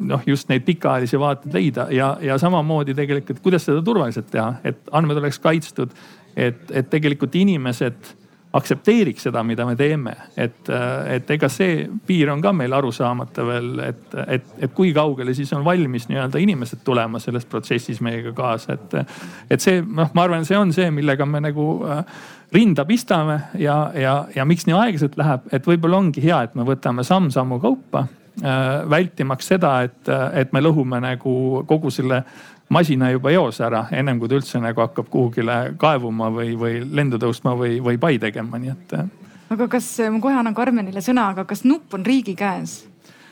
noh, just neid pikaajalisi vaateid leida ja, ja samamoodi tegelikult, kuidas seda turvaliselt teha, et andmed oleks kaitstud. et, et tegelikult inimesed aktsepteeriks seda, mida me teeme, et, et ega see piir on ka meil arusaamata veel, et, et, et kui kaugele siis on valmis nii-öelda inimesed tulema selles protsessis meiega kaasa, et. et see noh, ma arvan, see on see, millega me nagu äh, rinda pistame ja, ja, ja miks nii aeglaselt läheb, et võib-olla ongi hea, et me võtame samm-sammu kaupa äh,. vältimaks seda, et, et me lõhume nagu kogu selle masina juba eos ära, ennem kui ta üldse nagu hakkab kuhugile kaevuma või, või lendu tõustma või, või pai tegema, nii et. aga kas, ma kohe annan Karmenile sõna, aga kas nupp on riigi käes?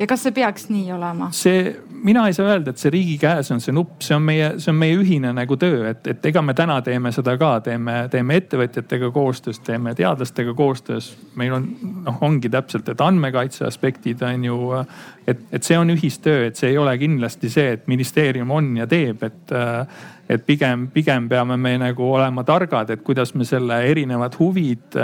ja kas see peaks nii olema? see, mina ei saa öelda, et see riigi käes on see nupp, see on meie, see on meie ühine nagu töö, et, et ega me täna teeme seda ka, teeme, teeme ettevõtjatega koostöös, teeme teadlastega koostöös. meil on, noh, ongi täpselt, et andmekaitse aspektid on ju, et, et see on ühistöö, et see ei ole kindlasti see, et ministeerium on ja teeb, et et pigem, pigem peame me nagu olema targad, et kuidas me selle erinevad huvid,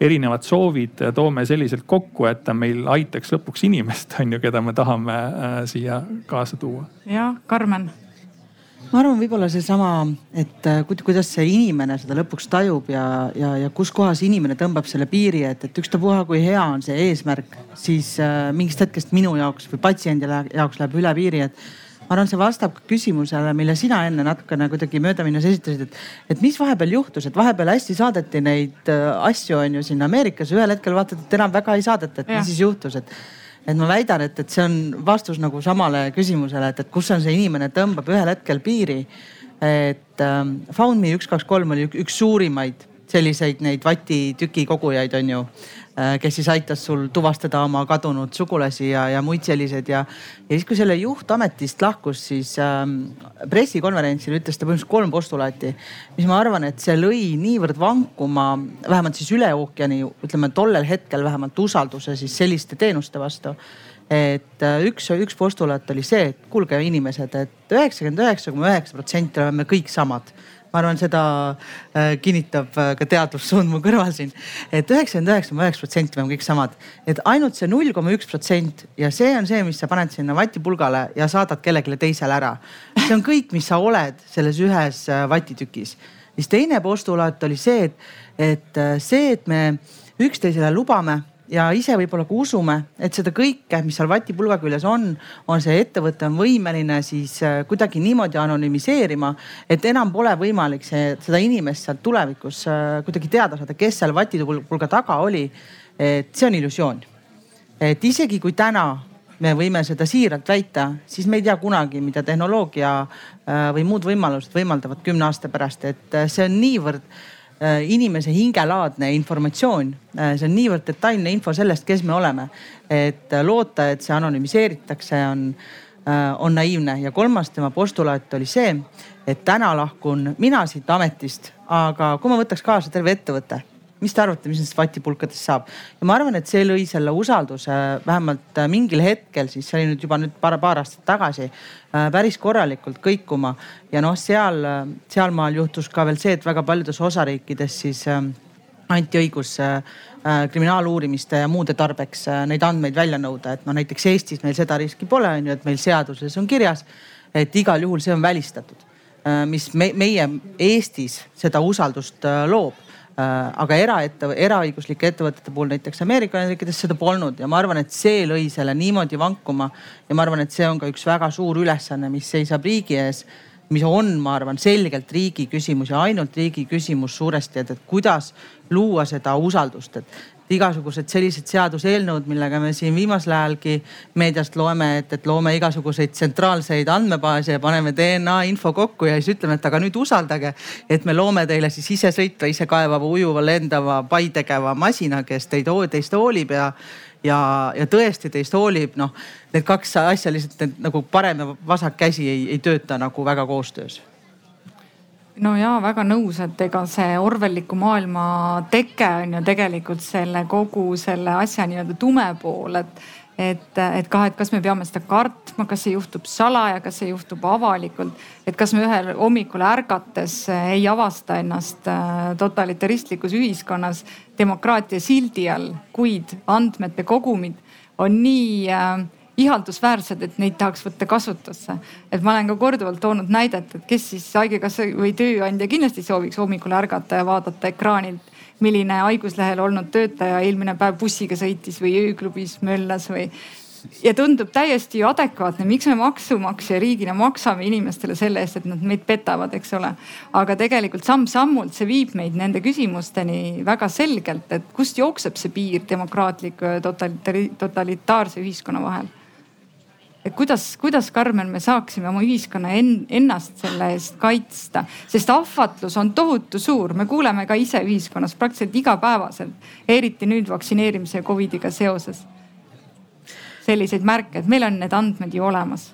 erinevad soovid toome selliselt kokku, et ta meil aitaks lõpuks inimest, on ju, keda me tahame äh, siia kaasa tuua. jah, Karmen ma arvan, võib-olla seesama, et äh, kuidas see inimene seda lõpuks tajub ja, ja, ja kus kohas inimene tõmbab selle piiri, et, et ükstapuha, kui hea on see eesmärk, siis äh, mingist hetkest minu jaoks või patsiendi jaoks läheb üle piiri, et ma arvan, see vastab küsimusele, mille sina enne natukene kuidagi möödaminnes esitasid, et, et mis vahepeal juhtus, et vahepeal hästi saadeti neid äh, asju, on ju siin Ameerikas, ühel hetkel vaatad, et enam väga ei saadeta, et ja. mis siis juhtus, et et ma väidan, et, et see on vastus nagu samale küsimusele, et, et kus on see inimene tõmbab ühel hetkel piiri. et ähm, Found.me üks, kaks, kolm oli üks suurimaid selliseid neid vatitüki kogujaid, on ju. Äh, kes siis aitas sul tuvastada oma kadunud sugulasi ja, ja muid selliseid ja, ja siis, kui selle juht ametist lahkus, siis ähm, pressikonverentsil ütles ta põhimõtteliselt kolm postulaati, mis ma arvan, et see lõi niivõrd vankuma, vähemalt siis üle ookeani, ütleme tollel hetkel vähemalt usalduse siis selliste teenuste vastu. Et äh, üks, üks postulaat oli see, et kuulge inimesed et, et üheksakümmend üheksa koma üheksa protsenti oleme me kõik samad ma arvan, seda äh, kinnitab äh, ka teadussuund mu kõrval siin et. et üheksakümmend üheksa koma üheksa protsenti me oleme kõik samad, et ainult see null koma üks protsent ja see on see, mis sa paned sinna vatipulgale ja saadad kellelegi teisele ära. see on kõik, mis sa oled selles ühes äh, vatitükis. siis teine postulaat oli see, et, et see, et me üksteisele lubame ja ise võib-olla ka usume, et seda kõike, mis seal vatipulga küljes on, on see ettevõte on võimeline siis äh, kuidagi niimoodi anonüümiseerima, et enam pole võimalik see, seda inimest sealt tulevikus äh, kuidagi teada saada, kes seal vatipulga taga oli. et see on illusioon. et isegi kui täna me võime seda siiralt väita, siis me ei tea kunagi, mida tehnoloogia äh, või muud võimalused võimaldavad kümne aasta pärast, et see on niivõrd inimese hingelaadne informatsioon. Äh, see on niivõrd detailne info sellest, kes me oleme. et äh, loota, et see anonüümiseeritakse, on, on naiivne ja kolmas tema postulaat oli see, et täna lahkun mina siit ametist, aga kui ma võtaks kaasa terve ettevõtte mis te arvate, mis nendest vatipulkadest saab? ja ma arvan, et see lõi selle usalduse vähemalt äh, mingil hetkel, siis see oli nüüd juba nüüd paar, paar aastat tagasi äh, päris korralikult kõikuma. ja noh, seal, äh, sealmaal juhtus ka veel see, et väga paljudes osariikides siis anti õigus kriminaaluurimiste ja muude tarbeks neid andmeid välja nõuda, et noh, näiteks Eestis meil seda riski pole, on ju, et meil seaduses on kirjas, et igal juhul see on välistatud. mis me, meie Eestis seda usaldust loob Äh, aga eraettevõ-, eraõiguslike ettevõtete puhul näiteks Ameerika Ühendriikides seda polnud ja ma arvan, et see lõi selle niimoodi vankuma. ja ma arvan, et see on ka üks väga suur ülesanne, mis seisab riigi ees mis on, ma arvan, selgelt riigi küsimus ja ainult riigi küsimus suuresti, et, et kuidas luua seda usaldust, et, igasugused sellised seaduseelnõud, millega me siin viimasel ajalgi meediast loeme, et, et loome igasuguseid tsentraalseid andmebaase ja paneme DNA info kokku ja siis ütleme, et aga nüüd usaldage. et me loome teile siis isesõitva, ise kaevava, ujuva, lendava, pai tegeva masina, kes teid, teist hoolib ja ja, ja tõesti teist hoolib, noh, need kaks asja lihtsalt nagu parem ja vasak käsi ei, ei tööta nagu väga koostöös no jaa, väga nõus, et ega see orwelliku maailma teke on ju tegelikult selle kogu selle asja nii-öelda tume pool, et et, et kah, et kas me peame seda kartma, kas see juhtub salaja, kas see juhtub avalikult. et kas me ühel hommikul ärgates ei avasta ennast äh, totalitaristlikus ühiskonnas demokraatia sildi all, kuid andmete kogumid on nii äh, ihaldusväärsed, et neid tahaks võtta kasutusse. et ma olen ka korduvalt toonud näidet, et kes siis haigekassa või tööandja kindlasti sooviks hommikul ärgata ja vaadata ekraanilt, milline haiguslehel olnud töötaja eelmine päev bussiga sõitis või ööklubis möllas või ja tundub täiesti ju adekvaatne, miks me maksumaksja riigina maksame inimestele selle eest, et nad meid petavad, eks ole. aga tegelikult samm-sammult see viib meid nende küsimusteni väga selgelt, et kust jookseb see piir demokraatliku ja totalitaarse ühiskonna vahel et kuidas, kuidas, Karmen, me saaksime oma ühiskonna en, ennast selle eest kaitsta, sest ahvatlus on tohutu suur, me kuuleme ka ise ühiskonnas praktiliselt igapäevaselt, eriti nüüd vaktsineerimise ja Covidiga seoses. selliseid märke, et meil on need andmed ju olemas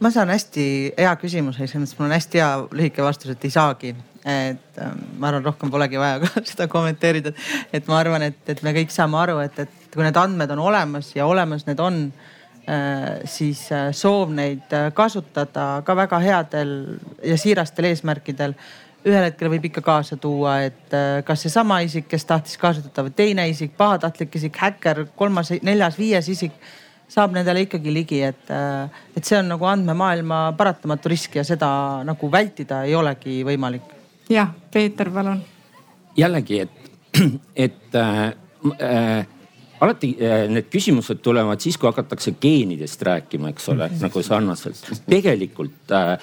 ma saan hästi hea küsimuse, selles mõttes mul on hästi hea lühike vastus, et ei saagi. Et ähm, ma arvan, rohkem polegi vaja [laughs] ka seda kommenteerida. et ma arvan, et, et me kõik saame aru, et, et kui need andmed on olemas ja olemas need on, äh, siis äh, soov neid äh, kasutada ka väga headel ja siirastel eesmärkidel ühel hetkel võib ikka kaasa tuua, et kas seesama isik, kes tahtis kasutada või teine isik, pahatahtlik isik, häkker, kolmas, neljas, viies isik saab nendele ikkagi ligi, et, et see on nagu andmemaailma paratamatu risk ja seda nagu vältida ei olegi võimalik. Jah, Peeter, palun. jällegi, et, [clears throat] et äh, äh, alati äh, need küsimused tulevad siis, kui hakatakse geenidest rääkima, eks ole, nagu sarnaselt. tegelikult äh,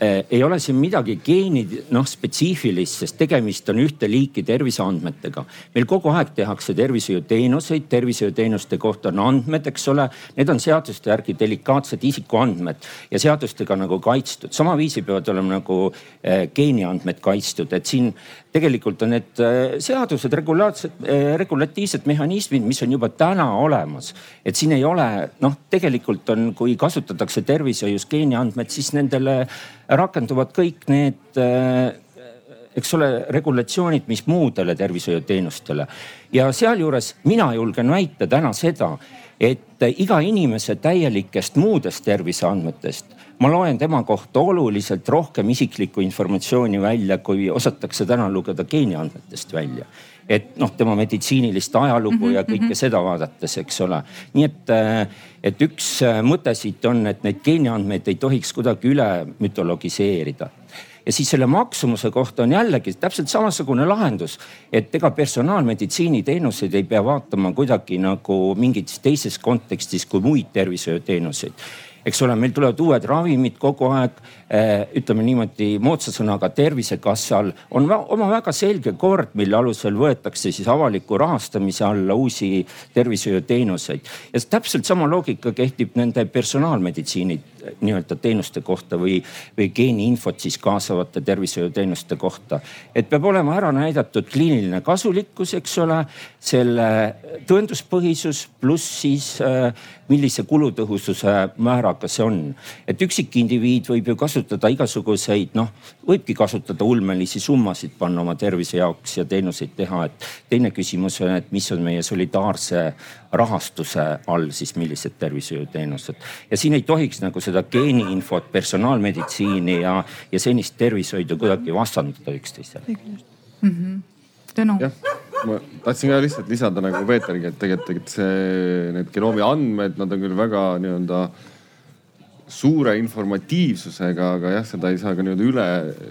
ei ole siin midagi geenid noh spetsiifilist, sest tegemist on ühte liiki terviseandmetega. meil kogu aeg tehakse tervishoiuteenuseid, tervishoiuteenuste kohta on andmed, eks ole. Need on seaduste järgi delikaatsed isikuandmed ja seadustega nagu kaitstud. sama viisi peavad olema nagu äh, geeniandmed kaitstud, et siin tegelikult on need äh, seadused, regulaarsed, äh, regulatiivsed mehhanismid, mis on juba täna olemas. et siin ei ole noh, tegelikult on, kui kasutatakse tervishoius geeniandmed, siis nendele rakenduvad kõik need äh, eks ole, regulatsioonid, mis muudele tervishoiuteenustele. ja sealjuures mina julgen väita täna seda, et iga inimese täielikest muudest terviseandmetest ma loen tema kohta oluliselt rohkem isiklikku informatsiooni välja, kui osatakse täna lugeda geeniandmetest välja. Et noh, tema meditsiinilist ajalugu mm -hmm, ja kõike mm -hmm. seda vaadates, eks ole. nii et, äh, et üks äh, mõte siit on, et neid geeniandmeid ei tohiks kuidagi üle mütologiseerida ja siis selle maksumuse kohta on jällegi täpselt samasugune lahendus, et ega personaalmeditsiiniteenuseid ei pea vaatama kuidagi nagu mingis teises kontekstis kui muid tervishoiuteenuseid eks ole, meil tulevad uued ravimid kogu aeg. Eh, ütleme niimoodi moodsa sõnaga tervisekassal on oma väga selge kord, mille alusel võetakse siis avaliku rahastamise alla uusi tervishoiuteenuseid. ja täpselt sama loogika kehtib nende personaalmeditsiini nii-öelda teenuste kohta või, või geeniinfot siis kaasavate tervishoiuteenuste kohta. et peab olema ära näidatud kliiniline kasulikkus, eks ole, selle tõenduspõhisus pluss siis äh, millise kulutõhususe määraga see on. et üksikindiviid võib ju kasutada igasuguseid noh, võibki kasutada ulmelisi summasid panna oma tervise jaoks ja teenuseid teha, et teine küsimus on, et mis on meie solidaarse rahastuse all siis millised tervishoiuteenused. ja siin ei tohiks nagu seda geeniinfot, personaalmeditsiini ja, ja senist tervishoidu kuidagi vastandada üksteisele mm. -hmm. Tõnu ma tahtsin ka lihtsalt lisada nagu Peetergi, et tegelikult see, need genoomi andmed, nad on küll väga nii-öelda suure informatiivsusega, aga jah, seda ei saa ka nii-öelda üle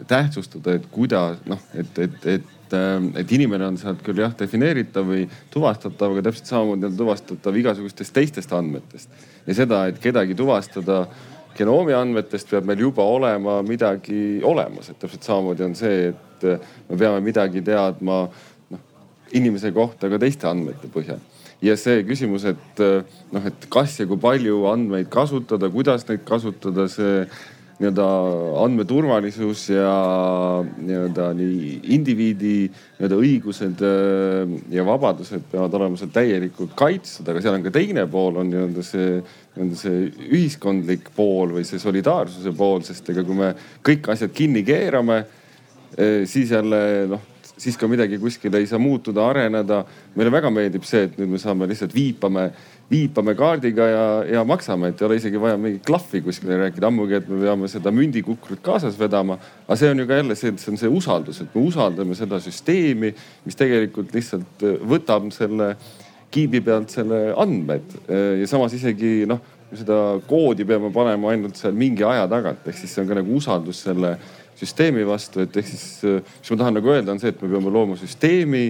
tähtsustada, et kuidas noh, et, et, et, ähm, et inimene on sealt küll jah defineeritav või tuvastatav, aga täpselt samamoodi on tuvastatav igasugustest teistest andmetest. ja seda, et kedagi tuvastada genoomi andmetest, peab meil juba olema midagi olemas, et täpselt samamoodi on see, et me peame midagi teadma inimese kohta ka teiste andmete põhjal. ja see küsimus, et noh, et kas ja kui palju andmeid kasutada, kuidas neid kasutada, see nii-öelda andmeturvalisus ja nii-öelda nii indiviidi nii-öelda õigused äh, ja vabadused peavad olema seal täielikult kaitstud, aga seal on ka teine pool, on nii-öelda see, nii-öelda see ühiskondlik pool või see solidaarsuse pool, sest ega kui me kõik asjad kinni keerame, äh, siis jälle noh siis ka midagi kuskil ei saa muutuda, areneda. meile väga meeldib see, et nüüd me saame lihtsalt viipame, viipame kaardiga ja, ja maksame, et ei ole isegi vaja mingit klahvi kuskile rääkida, ammugi, et me peame seda mündikukrut kaasas vedama. aga see on ju ka jälle see, see on see usaldus, et me usaldame seda süsteemi, mis tegelikult lihtsalt äh, võtab selle kiibi pealt selle andmed äh, ja samas isegi noh, seda koodi peame panema ainult seal mingi aja tagant, ehk siis see on ka nagu usaldus selle süsteemi vastu, et ehk siis, äh, mis ma tahan nagu öelda, on see, et me peame looma süsteemi,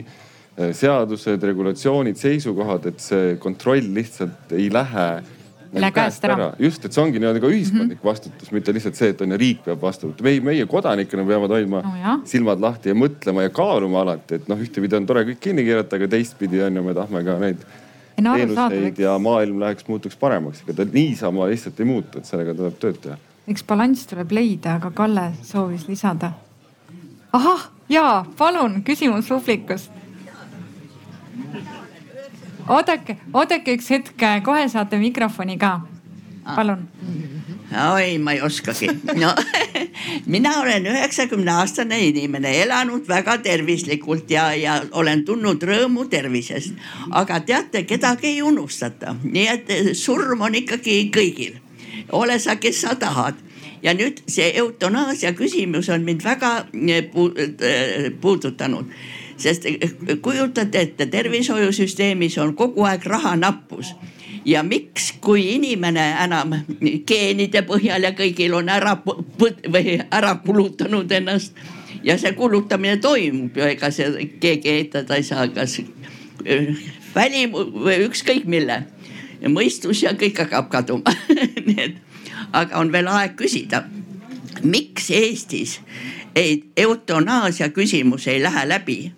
äh, seadused, regulatsioonid, seisukohad, et see kontroll lihtsalt ei lähe Lähe käest ära, ära.. just, et see ongi nii-öelda ka ühiskondlik mm -hmm. vastutus, mitte lihtsalt see, et on ju riik peab vastutama. meie, meie kodanikena peame hoidma no, silmad lahti ja mõtlema ja kaaluma alati, et noh, ühtepidi on tore kõik kinni keerata, aga teistpidi on ju, me tahame ka neid teenuseid ja maailm läheks, muutuks paremaks. ega ta niisama lihtsalt ei muutu, et sellega tuleb tööd teha eks balanss tuleb leida, aga Kalle soovis lisada. ahah, jaa, palun, küsimus publikust. oodake, oodake üks hetk, kohe saate mikrofoni ka. palun. oi, ma ei oskagi. no [laughs] mina olen üheksakümne aastane inimene, elanud väga tervislikult ja, ja olen tundnud rõõmu tervisest. aga teate, kedagi ei unustata, nii et surm on ikkagi kõigil ole sa, kes sa tahad. Ja nüüd see eutanaasia küsimus on mind väga eh, eh, puudutanud, sest eh, kujutate ette, tervishoiusüsteemis on kogu aeg rahanappus ja miks, kui inimene enam geenide põhjal ja kõigil on ära või ära kulutanud ennast ja see kulutamine toimub ju, ega see keegi eitada ei saa, kas välim või ükskõik mille mõistus ja kõik hakkab kaduma. [laughs] Nii et, aga on veel aeg küsida, miks Eestis ei, eutanaasia küsimus ei lähe läbi.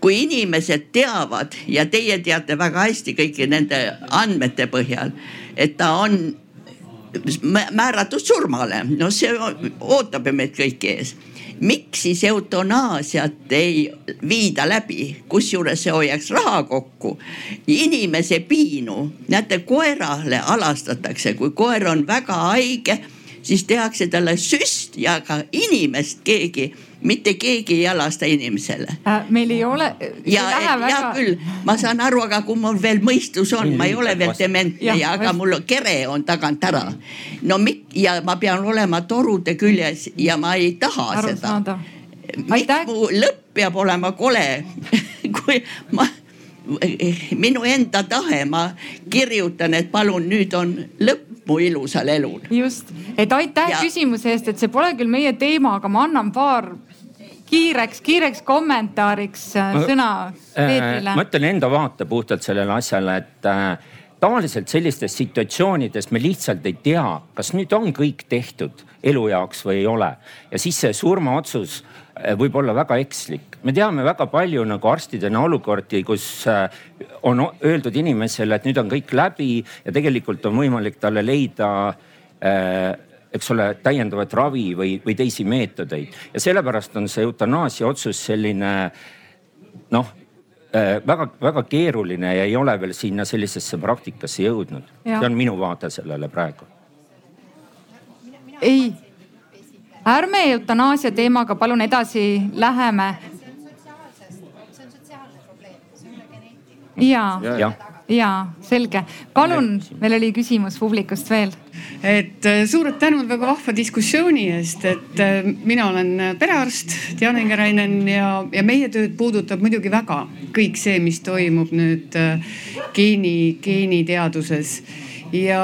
kui inimesed teavad ja teie teate väga hästi kõigi nende andmete põhjal, et ta on määratud surmale, no see ootab ju meid kõiki ees miks siis eutanaasiat ei viida läbi, kusjuures see hoiaks raha kokku. inimese piinu, näete koerale alastatakse, kui koer on väga haige, siis tehakse talle süst ja ka inimest keegi mitte keegi ei jalasta inimesele äh,. meil ei ole. ja, ja väga... küll, ma saan aru, aga kui mul veel mõistus on, ma ei ole veel dementne ja, aga mul kere on tagant ära. no mik- ja ma pean olema torude küljes ja ma ei taha Aru seda. miks mu lõpp peab olema kole [laughs] kui ma minu enda tahe, ma kirjutan, et palun, nüüd on lõpp mu ilusal elul. just, et aitäh ja... küsimuse eest, et see pole küll meie teema, aga ma annan paar kiireks, kiireks kommentaariks äh, sõna äh, Peetrile. ma ütlen enda vaate puhtalt sellele asjale, et äh, tavaliselt sellistes situatsioonides me lihtsalt ei tea, kas nüüd on kõik tehtud elu jaoks või ei ole. ja siis see surmaotsus äh, võib olla väga ekslik. me teame väga palju nagu arstidena olukordi, kus on öeldud inimesele, et nüüd on kõik läbi ja tegelikult on võimalik talle leida eks ole, täiendavat ravi või, või teisi meetodeid ja sellepärast on see eutanaasia otsus selline noh väga-väga keeruline ja ei ole veel sinna sellisesse praktikasse jõudnud. see on minu vaade sellele praegu. ei, ärme eutanaasia teemaga palun edasi läheme. ja, ja, ja ja selge, palun, meil oli küsimus publikust veel. et äh, suured tänud väga vahva diskussiooni eest, et äh, mina olen perearst Diana Ingerainen ja, ja meie tööd puudutab muidugi väga kõik see, mis toimub nüüd äh, geeni, geeniteaduses ja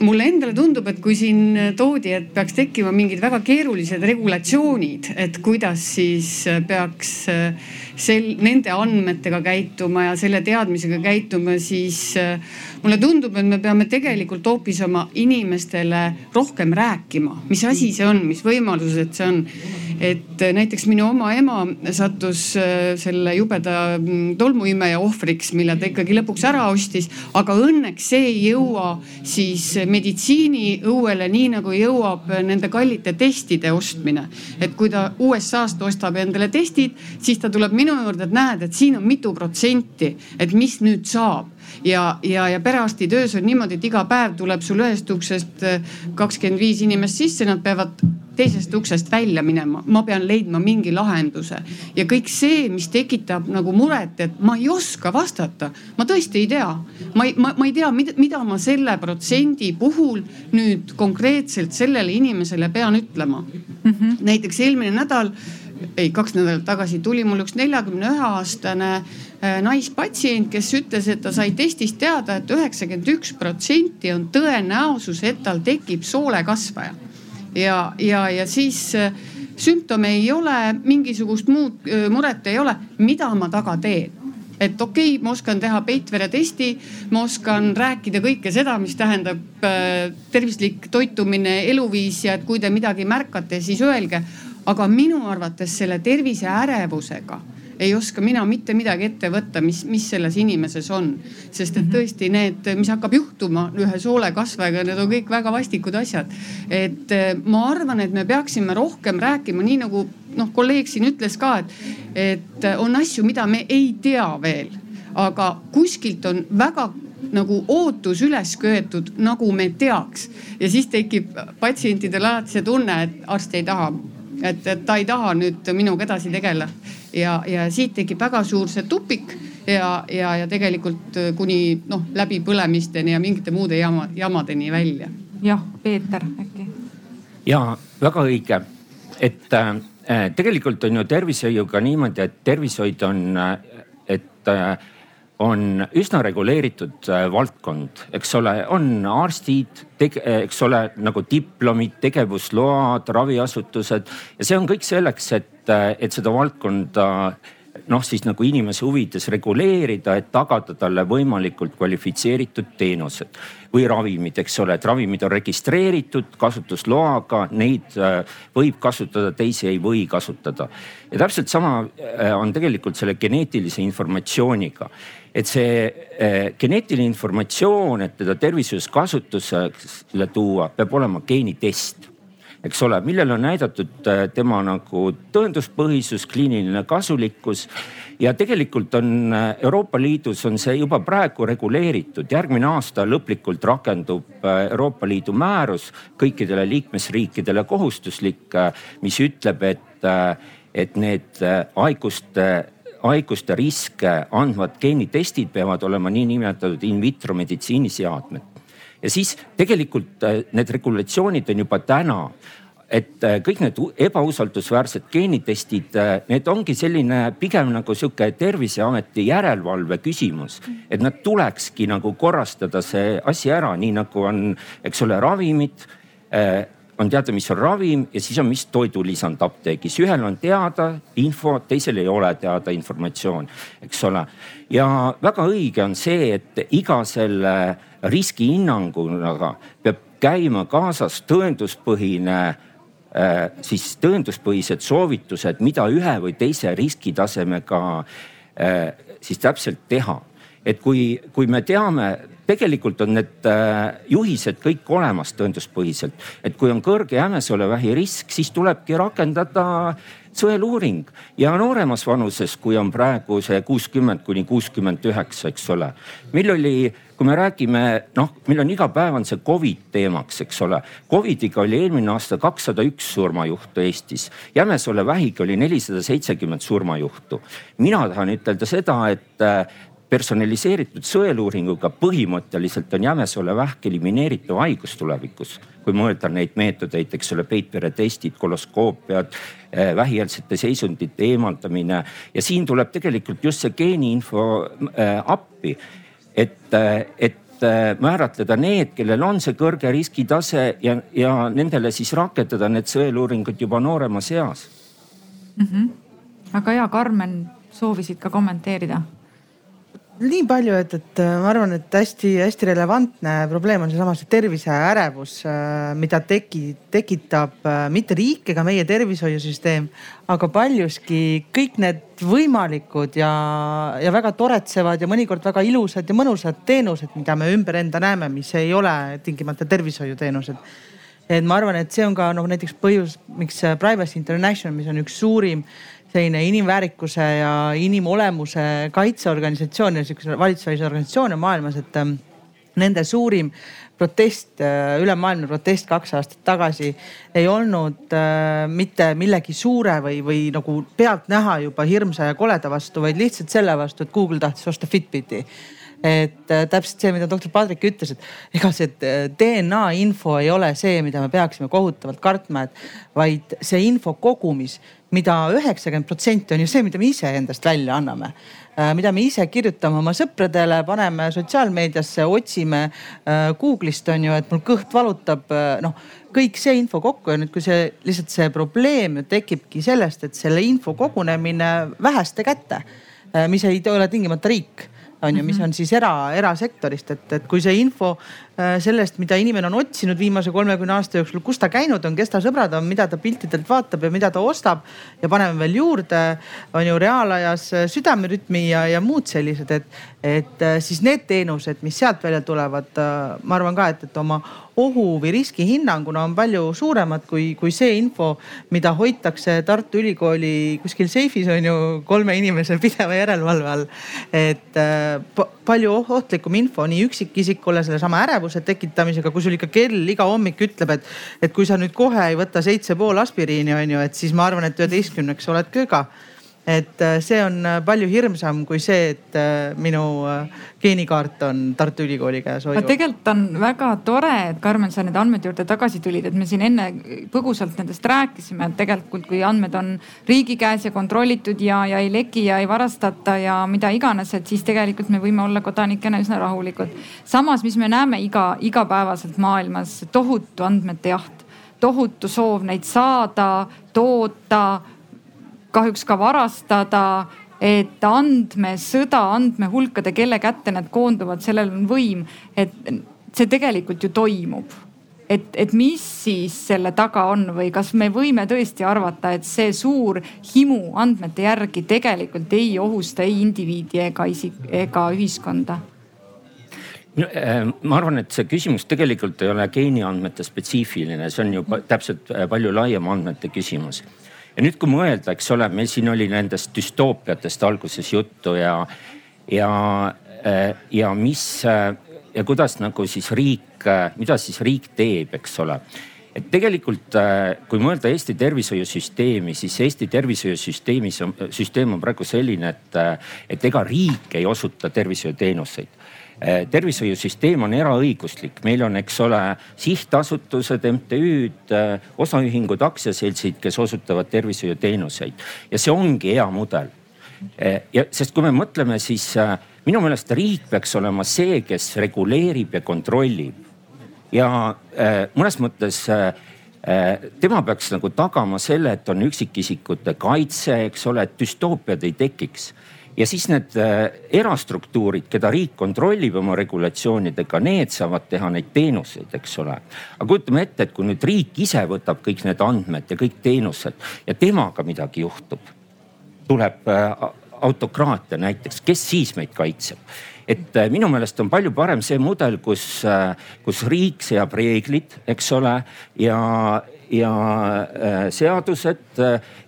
mulle endale tundub, et kui siin toodi, et peaks tekkima mingid väga keerulised regulatsioonid, et kuidas siis peaks sel, nende andmetega käituma ja selle teadmisega käituma, siis mulle tundub, et me peame tegelikult hoopis oma inimestele rohkem rääkima, mis asi see on, mis võimalused see on. et näiteks minu oma ema sattus äh, selle jubeda mm, tolmuimeja ohvriks, mille ta ikkagi lõpuks ära ostis, aga õnneks see ei jõua siis meditsiiniõuele, nii nagu jõuab nende kallite testide ostmine. et kui ta USA-st ostab endale testid, siis ta tuleb minu juurde, et näed, et siin on mitu protsenti, et mis nüüd saab ja, ja, ja perearsti töös on niimoodi, et iga päev tuleb sul ühest uksest äh, kakskümmend viis inimest sisse, nad peavad teisest uksest välja minema, ma pean leidma mingi lahenduse ja kõik see, mis tekitab nagu muret, et ma ei oska vastata, ma tõesti ei tea. ma ei, ma, ma ei tea, mida, ma selle protsendi puhul nüüd konkreetselt sellele inimesele pean ütlema mm. -hmm. näiteks eelmine nädal ei, kaks nädalat tagasi tuli mul üks neljakümne ühe aastane äh, naispatsient, kes ütles, et ta sai testist teada et, et üheksakümmend üks protsenti on tõenäosus, et tal tekib soolekasvaja. ja, ja, ja siis äh, sümptome ei ole, mingisugust muud äh, muret ei ole, mida ma taga teen? Et okei okay,, ma oskan teha peitveretesti, ma oskan rääkida kõike seda, mis tähendab äh, tervislik toitumine, eluviis ja et kui te midagi märkate, siis öelge aga minu arvates selle terviseärevusega ei oska mina mitte midagi ette võtta, mis, mis selles inimeses on. sest et mhm. tõesti need, mis hakkab juhtuma ühe soolekasvajaga, need on kõik väga vastikud asjad. et eh, ma arvan, et me peaksime rohkem rääkima, nii nagu noh, kolleeg siin ütles ka, et, et on asju, mida me ei tea veel. aga kuskilt on väga nagu ootus üles köetud, nagu me teaks ja siis tekib patsientidel alati see tunne, et arst ei taha et, et ta ei taha nüüd minuga edasi tegeleda. ja, ja siit tekib väga suur see tupik ja, ja, ja tegelikult kuni noh läbipõlemisteni ja mingite muude jama, jamadeni välja. jah, Peeter äkki. ja väga õige, et äh, tegelikult on ju tervishoiuga niimoodi, et tervishoid on, äh, et äh, on üsna reguleeritud äh, valdkond, eks ole, on arstid, eks ole, nagu diplomid, tegevusload, raviasutused ja see on kõik selleks, et, äh, et seda valdkonda noh, siis nagu inimese huvides reguleerida, et tagada talle võimalikult kvalifitseeritud teenused või ravimid, eks ole, et ravimid on registreeritud kasutusloaga, neid äh, võib kasutada, teisi ei või kasutada. ja täpselt sama on tegelikult selle geneetilise informatsiooniga et see eh, geneetiline informatsioon, et teda tervishoius kasutusele tuua, peab olema geenitest eks ole, millel on näidatud eh, tema nagu tõenduspõhisus, kliiniline kasulikkus. ja tegelikult on eh, Euroopa Liidus on see juba praegu reguleeritud, järgmine aasta lõplikult rakendub Euroopa Liidu määrus kõikidele liikmesriikidele kohustuslik, mis ütleb, et, et need haiguste haiguste riske andvad geenitestid peavad olema niinimetatud in vitro meditsiiniseadmed. ja siis tegelikult äh, need regulatsioonid on juba täna et äh, kõik need ebausaldusväärsed geenitestid, äh, need ongi selline pigem nagu sihuke terviseameti järelevalve küsimus. et nad tulekski nagu korrastada see asi ära, nii nagu on, eks ole, ravimid on teada, mis on ravim ja siis on, mis toidulisand apteegis. ühel on teada info, teisel ei ole teada informatsioon, eks ole. ja väga õige on see, et iga selle riskihinnanguga peab käima kaasas tõenduspõhine äh, siis tõenduspõhised soovitused, mida ühe või teise riskitasemega äh, siis täpselt teha et kui, kui me teame, tegelikult on need äh, juhised kõik olemas tõenduspõhiselt, et kui on kõrge jämesolevähi risk, siis tulebki rakendada sõeluuring ja nooremas vanuses, kui on praegu see kuuskümmend kuni kuuskümmend üheksa, eks ole. meil oli, kui me räägime, noh, meil on iga päev on see Covid teemaks, eks ole. Covidiga oli eelmine aasta kakssada üks surmajuhtu Eestis, jämesolevähiga oli nelisada seitsekümmend surmajuhtu. mina tahan ütelda seda, et äh, personaliseeritud sõeluuringuga põhimõtteliselt on jämesole vähk elimineeritav haigus tulevikus. kui mõelda neid meetodeid, eks ole, peitveretestid, koloskoopiad, eh, vähieelsete seisundite eemaldamine ja siin tuleb tegelikult just see geeniinfo äh, appi. et, äh, et määratleda need, kellel on see kõrge riskitase ja, ja nendele siis rakendada need sõeluuringud juba nooremas eas mm. -hmm. väga hea, Karmen, soovisid ka kommenteerida nii palju, et, et äh, ma arvan, et hästi-hästi relevantne probleem on seesama see terviseärevus, äh, mida teki, tekitab äh, mitte riik ega meie tervishoiusüsteem, aga paljuski kõik need võimalikud ja, ja väga toretsevad ja mõnikord väga ilusad ja mõnusad teenused, mida me ümber enda näeme, mis ei ole tingimata tervishoiuteenused. Et ma arvan, et see on ka noh, näiteks põhjus, miks Privacy International, mis on üks suurim selline inimväärikuse ja inimolemuse kaitseorganisatsioon ja sihukese valitsusvälise organisatsioone maailmas, et ähm, nende suurim protest, äh, ülemaailmne protest kaks aastat tagasi ei olnud äh, mitte millegi suure või, või nagu pealtnäha juba hirmsa ja koleda vastu, vaid lihtsalt selle vastu, et Google tahtis osta Fitbiti et äh, täpselt see, mida doktor Padrik ütles, et ega see äh, DNA info ei ole see, mida me peaksime kohutavalt kartma, et vaid see info kogumis mida üheksakümmend protsenti on ju see, mida me ise endast välja anname. Äh, mida me ise kirjutame oma sõpradele, paneme sotsiaalmeediasse, otsime Google'ist on ju, et mul kõht valutab, noh kõik see info kokku ja nüüd, kui see lihtsalt see probleem ju tekibki sellest, et selle info kogunemine väheste kätte, mis ei ole tingimata riik on ju, mis mhm. on siis era, erasektorist, et, et kui see info sellest, mida inimene on otsinud viimase kolmekümne aasta jooksul, kus ta käinud on, kes ta sõbrad on, mida ta piltidelt vaatab ja mida ta ostab ja paneme veel juurde, on ju reaalajas äh, südamerütmi ja, ja muud sellised, et, et äh, siis need teenused, mis sealt välja tulevad, ma arvan ka, et, et oma ohu või riskihinnanguna on palju suuremad kui, kui see info, mida hoitakse Tartu Ülikooli kuskil seifis on ju kolme inimese pideva järelevalve all. et äh, palju ohtlikum info nii üksikisikule sellesama ärevuse tekitamisega, kui sul ikka kell iga hommik ütleb, et, et kui sa nüüd kohe ei võta seitse pool aspiriini on ju, et siis ma arvan, et üheteistkümneks oled köga et äh, see on äh, palju hirmsam kui see, et äh, minu geenikaart on Tartu Ülikooli käes. aga tegelikult on väga tore, et Karmen, sa nende andmete juurde tagasi tulid, et me siin enne põgusalt nendest rääkisime, et tegelikult kui andmed on riigi käes ja kontrollitud ja, ja ei leki ja ei varastata ja mida iganes, et siis tegelikult me võime olla kodanikena üsna rahulikud. samas, mis me näeme iga, igapäevaselt maailmas, tohutu andmete jaht, tohutu soov neid saada, toota kahjuks ka varastada, et andmesõda, andmehulkade, kelle kätte need koonduvad, sellel on võim, et see tegelikult ju toimub et, et mis siis selle taga on või kas me võime tõesti arvata, et see suur himu andmete järgi tegelikult ei ohusta ei indiviidi ega isik ega ühiskonda? Äh, ma arvan, et see küsimus tegelikult ei ole geeniandmete spetsiifiline, see on ju täpselt äh, palju laiem andmete küsimus ja nüüd, kui mõelda, eks ole, meil siin oli nendest düstoopiatest alguses juttu ja, ja, äh, ja mis äh, ja kuidas nagu siis riik, äh, mida siis riik teeb, eks ole. Et tegelikult, kui mõelda Eesti tervishoiusüsteemi, siis Eesti tervishoiusüsteemis on, süsteem on praegu selline, et, et ega riik ei osuta tervishoiuteenuseid tervishoiusüsteem on eraõiguslik, meil on, eks ole, sihtasutused, MTÜ-d, eh, osaühingud, aktsiaseltsid, kes osutavad tervishoiuteenuseid ja see ongi hea mudel. Eh, ja sest kui me mõtleme, siis minu meelest riik peaks olema see, kes reguleerib ja kontrollib. ja mõnes mõttes tema peaks nagu tagama selle, et on üksikisikute kaitse, eks ole, et düstoopiad ei tekiks ja siis need äh, erastruktuurid, keda riik kontrollib oma regulatsioonidega, need saavad teha neid teenuseid, eks ole. aga kujutame ette, et kui nüüd riik ise võtab kõik need andmed ja kõik teenused ja temaga midagi juhtub, tuleb äh, autokraatia näiteks, kes siis meid kaitseb? et äh, minu meelest on palju parem see mudel, kus, kus riik seab reeglid, eks ole, ja, ja seadused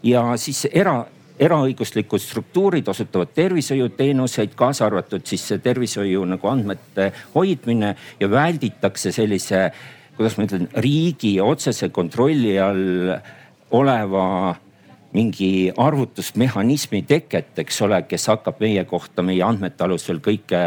ja siis era, eraõiguslikud struktuurid osutavad tervishoiuteenuseid, kaasa arvatud siis see tervishoiu nagu andmete hoidmine ja välditakse sellise, kuidas ma ütlen, riigi otsese kontrolli all oleva mingi arvutusmehhanismi teket, eks ole, kes hakkab meie kohta meie andmete alusel kõike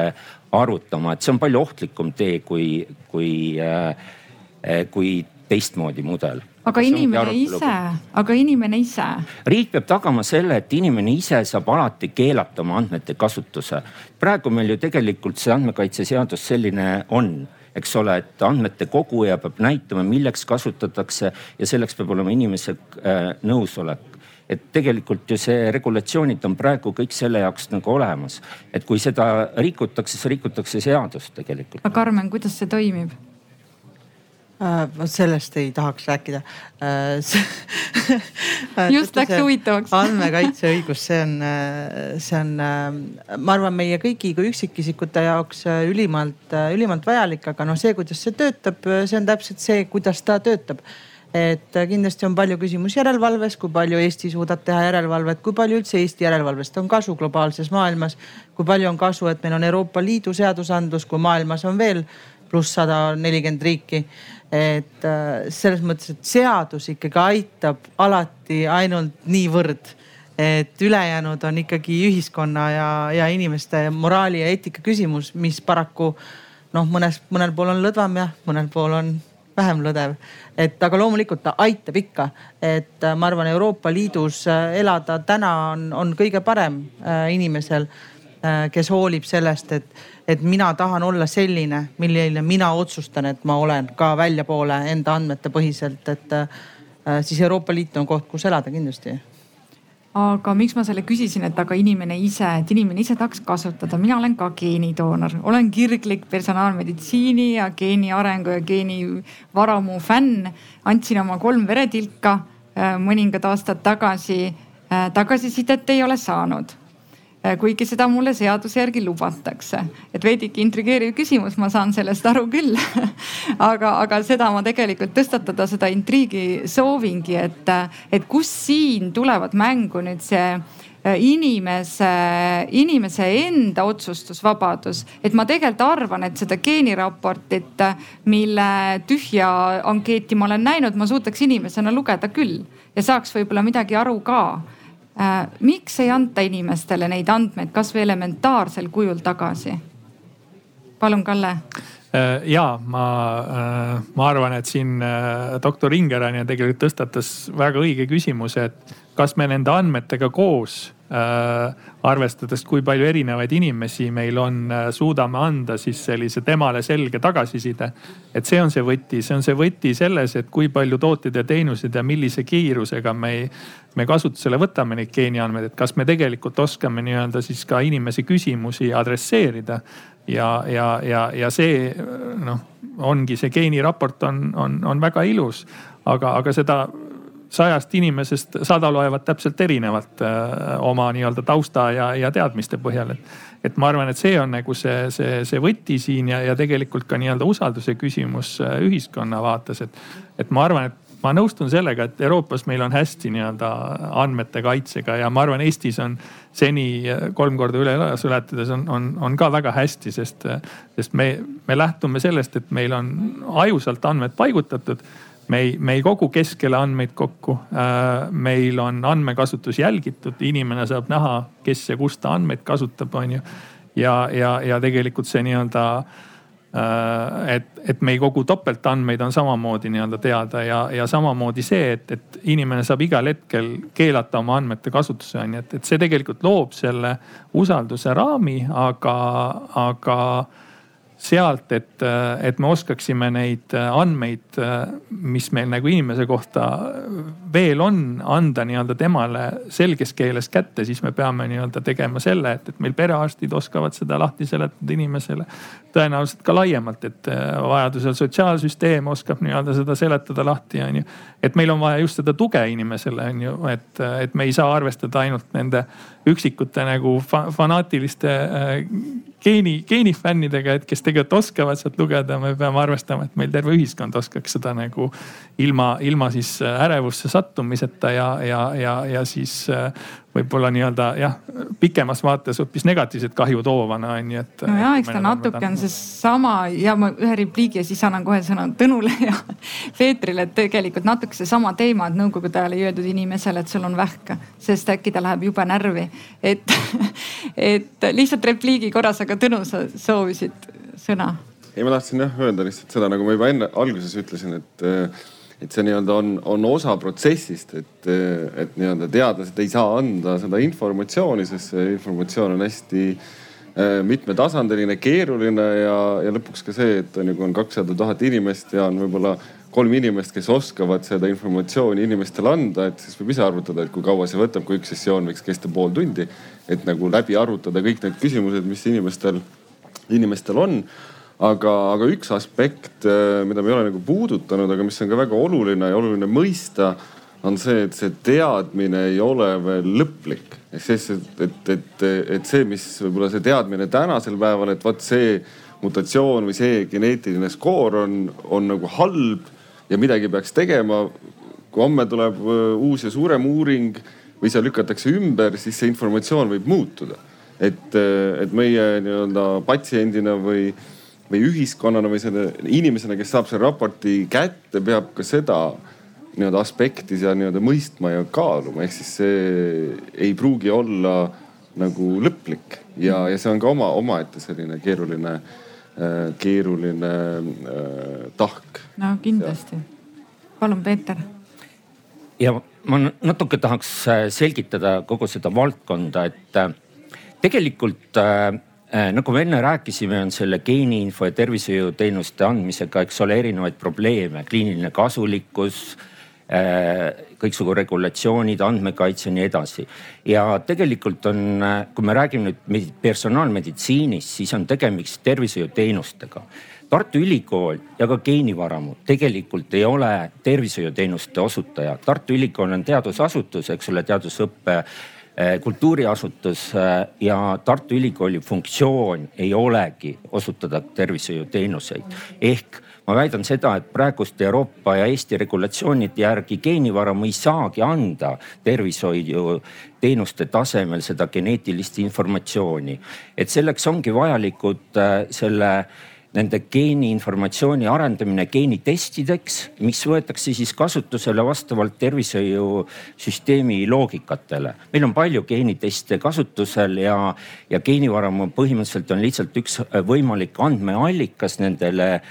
arvutama, et see on palju ohtlikum tee kui, kui, äh, kui teistmoodi mudel. aga inimene ise, aga inimene ise? riik peab tagama selle, et inimene ise saab alati keelata oma andmete kasutuse. praegu meil ju tegelikult see andmekaitseseadus selline on eks ole, et andmete koguja peab näitama, milleks kasutatakse ja selleks peab olema inimese äh, nõusolek et tegelikult ju see regulatsioonid on praegu kõik selle jaoks nagu olemas. et kui seda rikutakse, siis rikutakse seadust tegelikult. aga Karmen, kuidas see toimib? Vot sellest ei tahaks rääkida uh,. [laughs] just läks huvitavaks [laughs] andmekaitseõigus, see on, see on, ma arvan, meie kõigi kui üksikisikute jaoks ülimalt, ülimalt vajalik, aga noh, see, kuidas see töötab, see on täpselt see, kuidas ta töötab et kindlasti on palju küsimusi järelevalves, kui palju Eesti suudab teha järelevalvet, kui palju üldse Eesti järelevalvest on kasu globaalses maailmas. kui palju on kasu, et meil on Euroopa Liidu seadusandlus, kui maailmas on veel pluss sada nelikümmend riiki. Et äh, selles mõttes, et seadus ikkagi aitab alati ainult niivõrd et ülejäänud on ikkagi ühiskonna ja, ja inimeste moraali ja eetika küsimus, mis paraku noh, mõnes, mõnel pool on lõdvam ja mõnel pool on vähem lõdev. et aga loomulikult ta aitab ikka, et äh, ma arvan, Euroopa Liidus äh, elada täna on, on kõige parem inimesel, kes hoolib sellest, et, et mina tahan olla selline, milline mina otsustan, et ma olen ka väljapoole enda andmete põhiselt, et siis Euroopa Liit on koht, kus elada kindlasti aga miks ma selle küsisin, et aga inimene ise, et inimene ise tahaks kasutada, mina olen ka geenidoonor, olen kirglik personaalmeditsiini ja geeni arengu ja geenivaramu fänn. andsin oma kolm veretilka äh, mõningad aastad tagasi. Äh, tagasisidet ei ole saanud Äh, kuigi seda mulle seaduse järgi lubatakse. et veidike intrigeeriv küsimus, ma saan sellest aru küll [laughs] aga, aga seda ma tegelikult tõstatada, seda intriigi soovingi, et, et kus siin tulevad mängu nüüd see äh, inimese, inimese enda otsustusvabadus. et ma tegelikult arvan, et seda geeniraportit, mille tühja ankeeti ma olen näinud, ma suudaks inimesena lugeda küll ja saaks võib-olla midagi aru ka Äh, miks ei anta inimestele neid andmeid kasvõi elementaarsel kujul tagasi? palun, Kalle äh, ja ma, äh, ma arvan, et siin doktor Ingerainen tegelikult tõstatas väga õige küsimuse, et kas me nende andmetega koos Äh, arvestades, kui palju erinevaid inimesi meil on, äh, suudame anda siis sellise temale selge tagasiside. et see on see võti, see on see võti selles, et kui palju tooteid ja teenuseid ja millise kiirusega me, me kasutusele võtame neid geeniandmeid, et kas me tegelikult oskame nii-öelda siis ka inimese küsimusi adresseerida. ja, ja, ja, ja see noh, ongi see geeniraport on, on, on väga ilus, aga, aga seda sajast inimesest sada loevad täpselt erinevalt äh, oma nii-öelda tausta ja, ja teadmiste põhjal, et. et ma arvan, et see on nagu see, see, see võti siin ja, ja tegelikult ka nii-öelda usalduse küsimus äh, ühiskonna vaates, et. et ma arvan, et ma nõustun sellega, et Euroopas meil on hästi nii-öelda andmete kaitsega ja ma arvan, Eestis on seni äh, kolm korda üle suletades on, on, on ka väga hästi, sest, sest me, me lähtume sellest, et meil on ajusalt andmed paigutatud me ei, me ei kogu keskele andmeid kokku. Äh, meil on andmekasutus jälgitud, inimene saab näha, kes ja kus ta andmeid kasutab, on ju. ja, ja, ja tegelikult see nii-öelda, äh, et, et me ei kogu topeltandmeid on samamoodi nii-öelda teada ja, ja samamoodi see, et, et inimene saab igal hetkel keelata oma andmete kasutuse, on ju, et, et see tegelikult loob selle usalduse raami, aga, aga sealt, et, et me oskaksime neid andmeid, mis meil nagu inimese kohta veel on, anda nii-öelda temale selges keeles kätte, siis me peame nii-öelda tegema selle, et, et meil perearstid oskavad seda lahti seletada inimesele. tõenäoliselt ka laiemalt, et vajadusel sotsiaalsüsteem oskab nii-öelda seda seletada lahti, on ju. et meil on vaja just seda tuge inimesele, on ju, et, et me ei saa arvestada ainult nende üksikute nagu fanaatiliste geeni, geenifännidega, et kes tegelikult oskavad sealt lugeda, me peame arvestama, et meil terve ühiskond oskaks seda nagu ilma, ilma siis ärevusse sattumiseta ja, ja, ja, ja siis võib-olla nii-öelda jah, pikemas vaates hoopis negatiivset kahju toovana on ju, et. no ja eks ta natuke on seesama ja ma ühe repliigi ja siis annan kohe sõna Tõnule ja Peetrile, et tegelikult natuke seesama teema, et nõukogude ajal ei öeldud inimesele, et sul on vähk, sest äkki ta läheb jube närvi. et, et lihtsalt repliigi korras, aga Tõnu, sa soovisid sõna? ei, ma tahtsin jah öelda lihtsalt seda, nagu ma juba enne alguses ütlesin, et et see nii-öelda on, on osa protsessist, et, et nii-öelda teadlased ei saa anda seda informatsiooni, sest see informatsioon on hästi äh, mitmetasandiline, keeruline ja, ja lõpuks ka see, et on ju, kui on kakssada tuhat inimest ja on võib-olla kolm inimest, kes oskavad seda informatsiooni inimestele anda, et siis võib ise arvutada, et kui kaua see võtab, kui üks sessioon võiks kesta pool tundi. et nagu läbi arutada kõik need küsimused, mis inimestel, inimestel on aga, aga üks aspekt, äh, mida me ei ole nagu puudutanud, aga mis on ka väga oluline ja oluline mõista, on see, et see teadmine ei ole veel lõplik. ehk siis, et, et, et, et see, mis võib-olla see teadmine tänasel päeval, et vot see mutatsioon või see geneetiline skoor on, on nagu halb ja midagi peaks tegema. kui homme tuleb äh, uus ja suurem uuring või see lükatakse ümber, siis see informatsioon võib muutuda. et, äh, et meie nii-öelda patsiendina või või ühiskonnana või selle inimesena, kes saab selle raporti kätte, peab ka seda nii-öelda aspekti seal nii-öelda mõistma ja kaaluma, ehk siis see ei pruugi olla nagu lõplik ja, ja see on ka oma, omaette selline keeruline, äh, keeruline äh, tahk. no kindlasti. palun, Peeter. ja ma natuke tahaks äh, selgitada kogu seda valdkonda, et äh, tegelikult äh, Äh, nagu me enne rääkisime, on selle geeniinfo ja tervishoiuteenuste andmisega, eks ole, erinevaid probleeme, kliiniline kasulikkus, äh, kõiksugu regulatsioonid, andmekaitse ja nii edasi. ja tegelikult on, äh, kui me räägime nüüd personaalmeditsiinist, siis on tegemist tervishoiuteenustega. Tartu Ülikool ja ka geenivaramu tegelikult ei ole tervishoiuteenuste osutaja. Tartu Ülikool on teadusasutus, eks ole, teadusõppe Eh, kultuuriasutus eh, ja Tartu Ülikooli funktsioon ei olegi osutada tervishoiuteenuseid. ehk ma väidan seda, et praeguste Euroopa ja Eesti regulatsioonide järgi geenivaramu ei saagi anda tervishoiuteenuste tasemel seda geneetilist informatsiooni. et selleks ongi vajalikud eh, selle nende geeniinformatsiooni arendamine geenitestideks, mis võetakse siis kasutusele vastavalt tervishoiusüsteemi loogikatele. meil on palju geeniteste kasutusel ja, ja geenivaramu põhimõtteliselt on lihtsalt üks võimalik andmeallikas nendele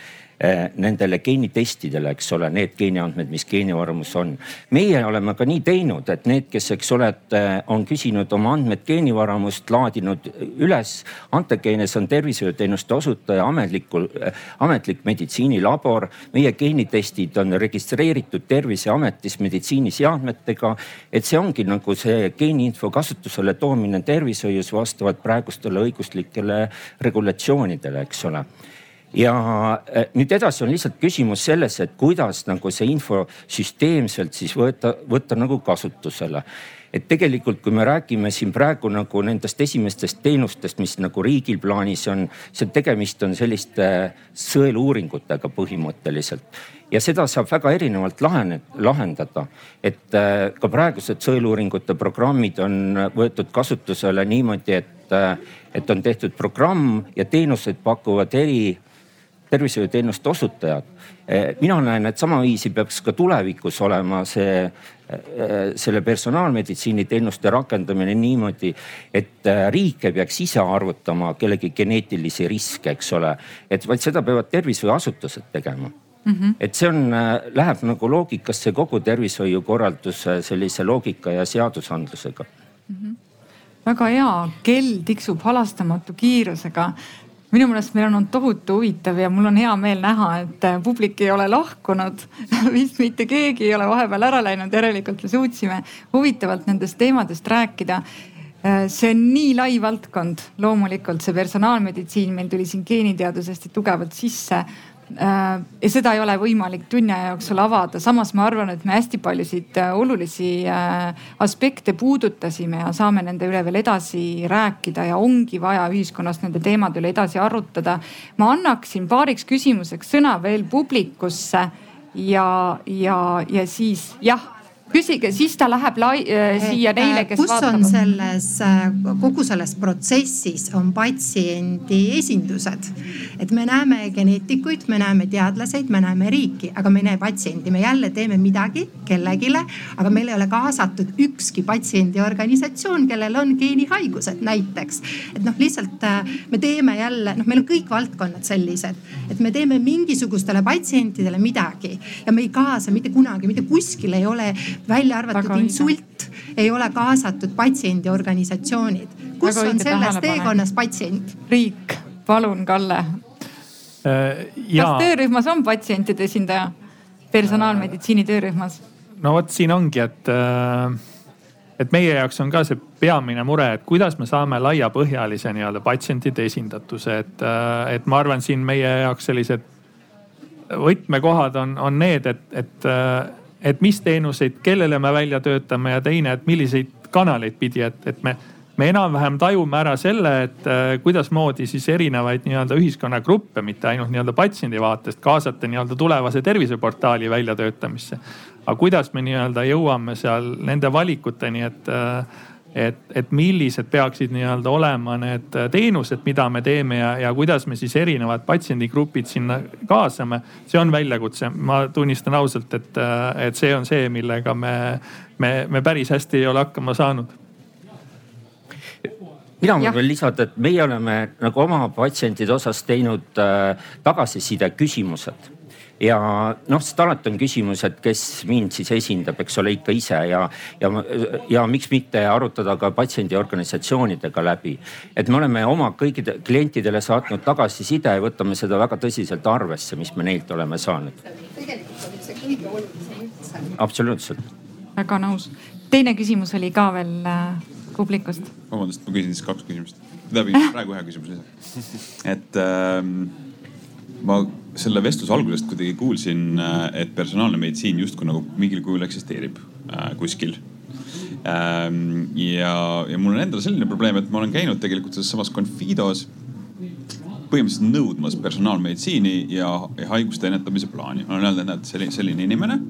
nendele geenitestidele, eks ole, need geeniandmed, mis geenivaramus on. meie oleme ka nii teinud, et need, kes, eks ole, et eh, on küsinud oma andmed geenivaramust, laadinud üles. Antegeenes on tervishoiuteenuste osutaja ametlikul, eh, ametlik meditsiinilabor. meie geenitestid on registreeritud Terviseametis meditsiiniseadmetega. et see ongi nagu see geeniinfo kasutusele toomine tervishoius vastavalt praegustele õiguslikele regulatsioonidele, eks ole ja äh, nüüd edasi on lihtsalt küsimus selles, et kuidas nagu see info süsteemselt siis võtta, võtta nagu kasutusele et tegelikult, kui me räägime siin praegu nagu nendest esimestest teenustest, mis nagu riigil plaanis on, see tegemist on selliste sõeluuringutega põhimõtteliselt. ja seda saab väga erinevalt lahene, lahendada. et äh, ka praegused sõeluuringute programmid on võetud kasutusele niimoodi, et, äh, et on tehtud programm ja teenuseid pakuvad eri tervishoiuteenuste osutajad. Eh, mina näen, et samaviisi peaks ka tulevikus olema see, eh, selle personaalmeditsiini teenuste rakendamine niimoodi, et eh, riik ei peaks ise arvutama kellegi geneetilisi riske, eks ole. et vaid seda peavad tervishoiuasutused tegema Mm -hmm. et see on, läheb nagu loogikasse kogu tervishoiukorralduse sellise loogika ja seadusandlusega mm. -hmm. väga hea, kell tiksub halastamatu kiirusega minu meelest meil on olnud tohutu huvitav ja mul on hea meel näha, et äh, publik ei ole lahkunud. [laughs] Vist mitte keegi ei ole vahepeal ära läinud, järelikult me suutsime huvitavalt nendest teemadest rääkida. Äh, see on nii lai valdkond, loomulikult see personaalmeditsiin meil tuli siin geeniteadusest tugevalt sisse. Äh, ja seda ei ole võimalik tunni aja jooksul avada, samas ma arvan, et me hästi paljusid äh, olulisi äh, aspekte puudutasime ja saame nende üle veel edasi rääkida ja ongi vaja ühiskonnas nende teemade üle edasi arutada. ma annaksin paariks küsimuseks sõna veel publikusse ja, ja, ja siis jah küsige, siis ta läheb lai, äh, siia neile, kes kus vaatavad. on selles, äh, kogu selles protsessis on patsiendi esindused. et me näeme geneetikuid, me näeme teadlaseid, me näeme riiki, aga me ei näe patsienti, me jälle teeme midagi kellelegi, aga meil ei ole kaasatud ükski patsiendiorganisatsioon, kellel on geenihaigused näiteks. et noh, lihtsalt äh, me teeme jälle, noh, meil on kõik valdkonnad sellised, et me teeme mingisugustele patsientidele midagi ja me ei kaasa mitte kunagi, mitte kuskil ei ole välja arvatud insult, ei ole kaasatud patsiendiorganisatsioonid. kus Väga on selles teekonnas patsient? riik, palun, Kalle. kas töörühmas on patsientide esindaja? personaalmeditsiini töörühmas? no vot, siin ongi, et, et meie jaoks on ka see peamine mure, et kuidas me saame laiapõhjalise nii-öelda patsientide esindatuse, et, et ma arvan, siin meie jaoks sellised võtmekohad on, on need, et, et, et mis teenuseid, kellele me välja töötame ja teine, et milliseid kanaleid pidi, et, et me me enam-vähem tajume ära selle, et äh, kuidasmoodi siis erinevaid nii-öelda ühiskonnagruppe, mitte ainult nii-öelda patsiendi vaatest kaasata nii-öelda tulevase terviseportaali väljatöötamisse. aga kuidas me nii-öelda jõuame seal nende valikuteni, et äh, et, et millised peaksid nii-öelda olema need teenused, mida me teeme ja, ja kuidas me siis erinevad patsiendigrupid sinna kaasame. see on väljakutse, ma tunnistan ausalt, et, et see on see, millega me, me, me päris hästi ei ole hakkama saanud. Mina võin veel lisada, et meie oleme nagu oma patsientide osas teinud äh, tagasiside küsimused ja noh, sest alati on küsimus, et kes mind siis esindab, eks ole, ikka ise ja, ja, ja miks mitte arutada ka patsiendiorganisatsioonidega läbi. et me oleme oma kõikide klientidele saatnud tagasiside ja võtame seda väga tõsiselt arvesse, mis me neilt oleme saanud. tegelikult on see kõige olulisem üldse. absoluutselt. väga nõus. teine küsimus oli ka veel äh, publikust. vabandust, ma küsin siis kaks küsimust. tähendab praegu ühe küsimuse [laughs] et ähm, ma selle vestluse algusest kuidagi kuulsin, et personaalne meditsiin justkui nagu mingil kujul eksisteerib äh, kuskil ähm,. ja, ja mul on endal selline probleem, et ma olen käinud tegelikult selles samas Confidos põhimõtteliselt nõudmas personaalmeditsiini ja, ja haiguste ennetamise plaani. ma olen öelnud, et näed, selline, selline inimene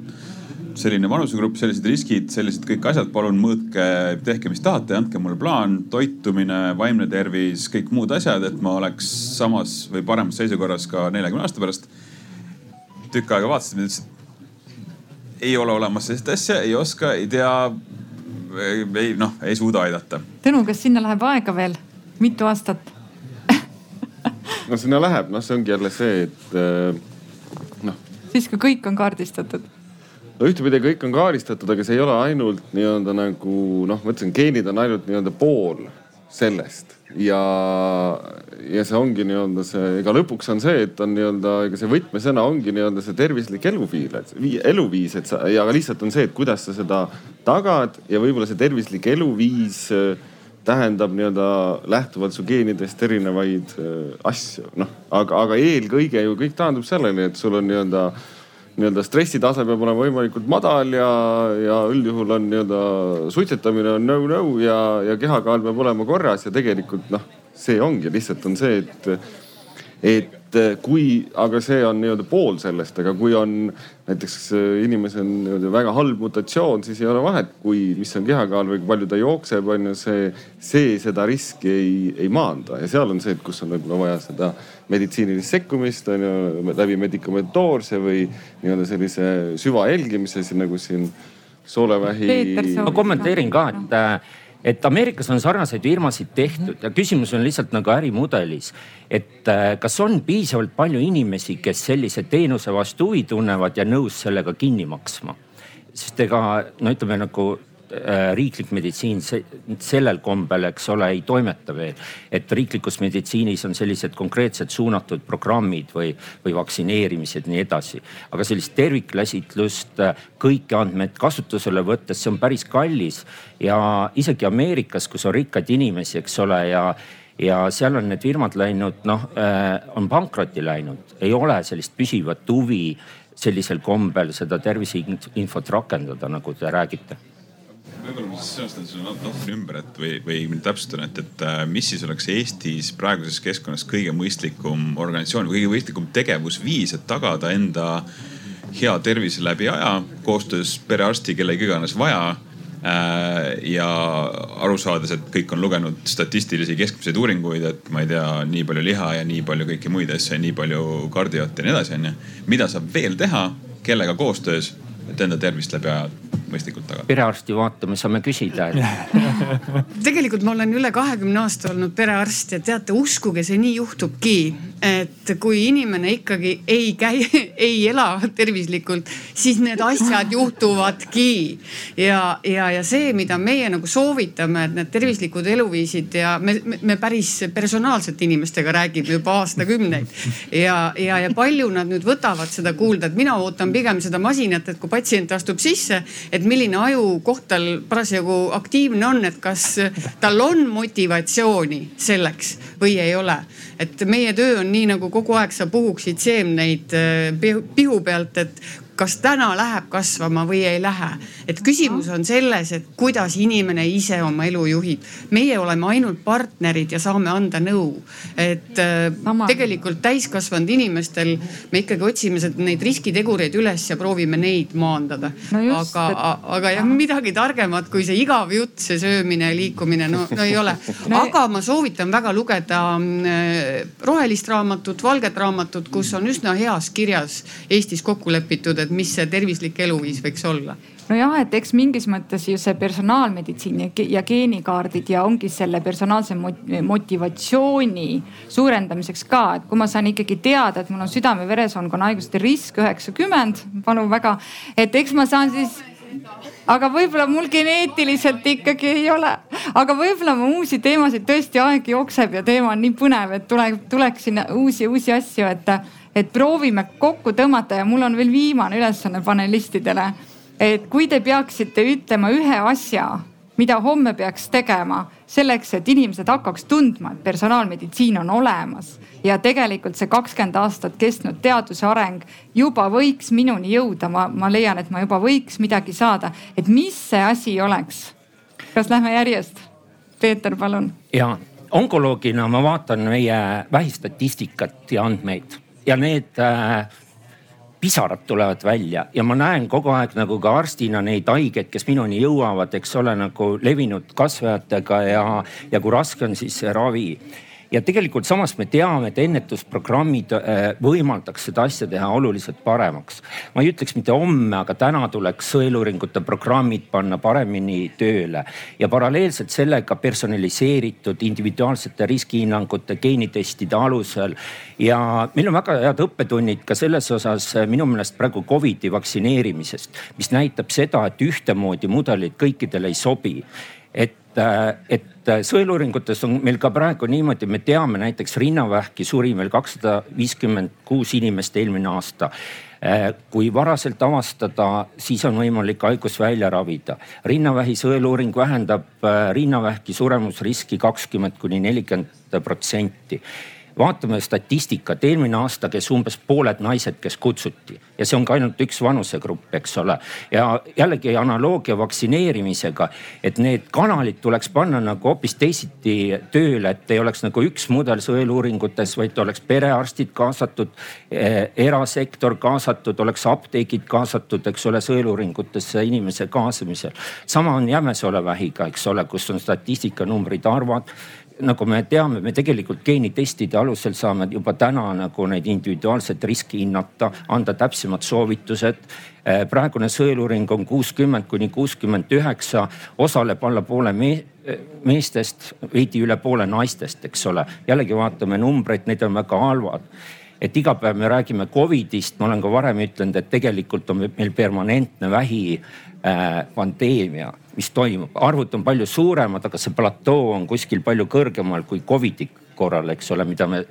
selline vanusegrupp, sellised riskid, sellised kõik asjad, palun mõõtke, tehke, mis tahate, andke mulle plaan, toitumine, vaimne tervis, kõik muud asjad, et ma oleks samas või paremas seisukorras ka neljakümne aasta pärast. tükk aega vaatasid mind, ütlesid, ei ole olemas sellist asja, ei oska, ei tea, ei noh, ei suuda aidata. Tõnu, kas sinna läheb aega veel, mitu aastat? [laughs] no sinna läheb, noh, see ongi jälle see, et noh. siis kui kõik on kaardistatud no ühtepidi kõik on kaardistatud, aga see ei ole ainult nii-öelda nagu noh, ma ütlesin, geenid on ainult nii-öelda pool sellest. Ja, ja see ongi nii-öelda see, ega lõpuks on see, et on nii-öelda, ega see võtmesõna ongi nii-öelda see tervislik eluviis, eluviis, et sa ja lihtsalt on see, et kuidas sa seda tagad ja võib-olla see tervislik eluviis tähendab nii-öelda lähtuvalt su geenidest erinevaid asju, noh, aga, aga eelkõige ju kõik taandub sellele, et sul on nii-öelda nii-öelda stressitase peab olema võimalikult madal ja, ja üldjuhul on nii-öelda suitsetamine on no-no ja, ja kehakaal peab olema korras ja tegelikult noh, see ongi lihtsalt on see, et, et kui, aga see on nii-öelda pool sellest, aga kui on näiteks inimesel on nii-öelda väga halb mutatsioon, siis ei ole vahet, kui, mis on kehakaal või kui palju ta jookseb, on ju see, see seda riski ei, ei maanda. Ja seal on see, et kus on võib-olla vaja seda meditsiinilist sekkumist on ju läbi medikamentoorse või nii-öelda sellise süvajälgimise nagu siin soolevähi. ma kommenteerin ka, et et Ameerikas on sarnaseid firmasid tehtud ja küsimus on lihtsalt nagu ärimudelis. et kas on piisavalt palju inimesi, kes sellise teenuse vastu huvi tunnevad ja nõus sellega kinni maksma? sest ega no ütleme nagu riiklik meditsiin sellel kombel, eks ole, ei toimeta veel. et riiklikus meditsiinis on sellised konkreetsed suunatud programmid või, või vaktsineerimised, nii edasi. aga sellist tervikkäsitlust, kõiki andmeid kasutusele võttes, see on päris kallis ja isegi Ameerikas, kus on rikkaid inimesi, eks ole, ja ja seal on need firmad läinud, noh on pankrotti läinud, ei ole sellist püsivat huvi sellisel kombel seda terviseinfot rakendada, nagu te räägite võib-olla ma sõnastan selle natukene ümber, et või, või täpsustan, et, et äh, mis siis oleks Eestis praeguses keskkonnas kõige mõistlikum organisatsioon või kõige mõistlikum tegevusviis, et tagada enda hea tervis läbi aja koostöös perearsti, kellega iganes vaja Äh, ja aru saades, et kõik on lugenud statistilisi keskmiseid uuringuid, et ma ei tea, nii palju liha ja nii palju kõiki muid asju ja nii palju kardiot ja nii edasi, onju. mida saab veel teha, kellega koostöös, et enda tervist läbi aja mõistlikult tagada. perearsti vaata, me saame küsida et... [laughs] tegelikult ma olen üle kahekümne aasta olnud perearst ja teate, uskuge, see nii juhtubki, et kui inimene ikkagi ei käi, [laughs] ei ela tervislikult, siis need asjad juhtuvadki. ja, ja, ja see, mida meie nagu soovitame, et need tervislikud eluviisid ja me, me, me päris personaalselt inimestega räägime juba aastakümneid. ja, ja, ja palju nad nüüd võtavad seda kuulda, et mina ootan pigem seda masinat, et kui patsient astub sisse, et milline ajukoht tal parasjagu aktiivne on, et kas tal on motivatsiooni selleks või ei ole. et meie töö on nii nagu kogu aeg sa puhuksid seemneid eh, pihu pealt, et kas täna läheb kasvama või ei lähe. et küsimus on selles, et kuidas inimene ise oma elu juhib. meie oleme ainult partnerid ja saame anda nõu. et äh, Sama. tegelikult täiskasvanud inimestel me ikkagi otsime neid riskitegureid üles ja proovime neid maandada no. aga et..., aga jah, midagi targemat kui see igav jutt, see söömine liikumine, no, no ei ole [laughs] aga ma soovitan väga lugeda äh, rohelist raamatut, valget raamatut, kus on üsna heas kirjas Eestis kokku lepitud, et mis see tervislik eluviis võiks olla? nojah, et eks mingis mõttes ju see personaalmeditsiin ja geenikaardid ja ongi selle personaalse motivatsiooni suurendamiseks ka, et kui ma saan ikkagi teada, et mul on südame-veresoonkonna haiguste risk üheksakümmend, palun väga, et eks ma saan siis aga võib-olla mul geneetiliselt ikkagi ei ole, aga võib-olla ma uusi teemasid tõesti aeg jookseb ja teema on nii põnev, et tuleb, tuleks sinna uusi, uusi asju, et et proovime kokku tõmmata ja mul on veel viimane ülesanne panelistidele. et kui te peaksite ütlema ühe asja, mida homme peaks tegema selleks, et inimesed hakkaks tundma, et personaalmeditsiin on olemas ja tegelikult see kakskümmend aastat kestnud teaduse areng juba võiks minuni jõuda, ma, ma leian, et ma juba võiks midagi saada, et mis see asi oleks? kas lähme järjest? Peeter, palun. ja onkoloogina ma vaatan meie vähistatistikat ja andmeid ja need äh, pisarad tulevad välja. Ja ma näen kogu aeg nagu ka arstina neid haigeid, kes minuni jõuavad, eks ole, nagu levinud kasvajatega ja, ja kui raske on siis see ravi ja tegelikult samas me teame, et ennetusprogrammid äh, võimaldaks seda asja teha oluliselt paremaks. ma ei ütleks mitte homme, aga täna tuleks sõeluuringute programmid panna paremini tööle ja paralleelselt sellega personaliseeritud individuaalsete riskihinnangute geenitestide alusel. ja meil on väga head õppetunnid ka selles osas minu meelest praegu Covidi vaktsineerimisest, mis näitab seda, et ühtemoodi mudelid kõikidele ei sobi et, äh, et äh, sõeluuringutes on meil ka praegu niimoodi, me teame näiteks rinnavähki suri meil kakssada viiskümmend kuus inimest eelmine aasta äh, kui varaselt avastada, siis on võimalik haigus välja ravida. rinnavähi sõeluuring vähendab rinnavähki suremusriski kakskümmend kuni nelikümmend protsenti vaatame statistikat, eelmine aasta käis umbes pooled naised, kes kutsuti ja see on ka ainult üks vanusegrupp, eks ole. ja jällegi analoogia vaktsineerimisega, et need kanalid tuleks panna nagu hoopis teisiti tööle, et ei oleks nagu üks mudel sõeluuringutes, vaid oleks perearstid kaasatud eh,, erasektor kaasatud, oleks apteegid kaasatud, eks ole, sõeluuringutesse inimese kaasamisel. sama on Jämesole vähiga, eks ole, kus on statistikanumbrid, arvad nagu me teame, me tegelikult geenitestide alusel saame juba täna nagu neid individuaalset riski hinnata, anda täpsemad soovitused. Eh, praegune sõeluuring on kuuskümmend kuni kuuskümmend üheksa, osaleb alla poole meestest, veidi üle poole naistest, eks ole. jällegi vaatame numbreid, need on väga halvad et iga päev me räägime Covidist, ma olen ka varem ütlenud, et tegelikult on meil permanentne vähi äh, pandeemia mis toimub, arvud on palju suuremad, aga see platoo on kuskil palju kõrgemal kui Covidi korral, eks ole, mida me,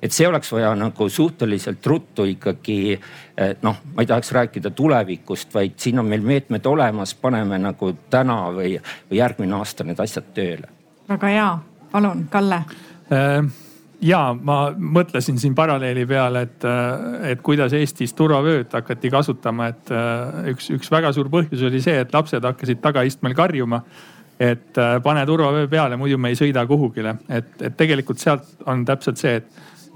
et see oleks vaja nagu suhteliselt ruttu ikkagi eh, noh, ma ei tahaks rääkida tulevikust, vaid siin on meil meetmed olemas, paneme nagu täna või, või järgmine aasta need asjad tööle. väga hea, palun, Kalle ja ma mõtlesin siin paralleeli peale, et, et kuidas Eestis turvavööd hakati kasutama, et üks, üks väga suur põhjus oli see, et lapsed hakkasid tagaistmel karjuma. et pane turvavöö peale, muidu me ei sõida kuhugile, et, et tegelikult sealt on täpselt see, et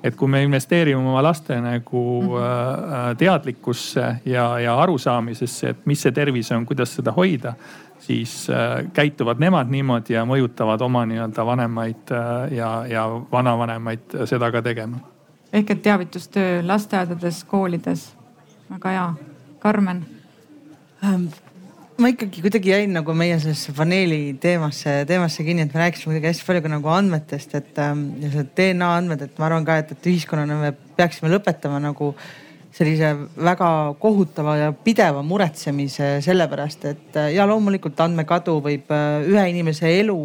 et kui me investeerime oma laste nagu äh, teadlikkusse ja, ja arusaamisesse, et mis see tervis on, kuidas seda hoida, siis äh, käituvad nemad niimoodi ja mõjutavad oma nii-öelda vanemaid äh, ja, ja vanavanemaid seda ka tegema. ehk et teavitustöö lasteaedades, koolides, väga hea. Karmen ähm, ma ikkagi kuidagi jäin nagu meie sellesse paneeli teemasse, teemasse kinni, et me rääkisime kuidagi hästi palju ka nagu andmetest, et ähm, ja see DNA andmed, et ma arvan ka, et, et ühiskonnana me peaksime lõpetama nagu sellise väga kohutava ja pideva muretsemise sellepärast, et ja loomulikult andmekadu võib äh, ühe inimese elu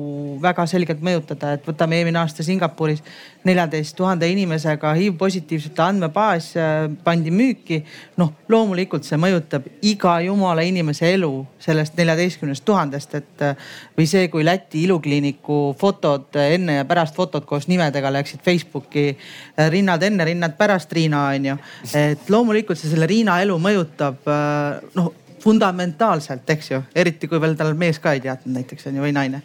väga selgelt mõjutada, et võtame eelmine aasta Singapuris neljateist tuhande inimesega HIV-positiivsete andmebaas äh, pandi müüki. noh, loomulikult see mõjutab iga jumala inimese elu sellest neljateistkümnest tuhandest, et äh, või see, kui Läti ilukliiniku fotod enne ja pärast fotod koos nimedega läksid Facebooki. Äh, rinnad enne, rinnad pärast Riina on ju. et loomulikult see selle Riina elu mõjutab noh fundamentaalselt, eks ju, eriti kui veel tal mees ka ei teadnud näiteks on ju või naine.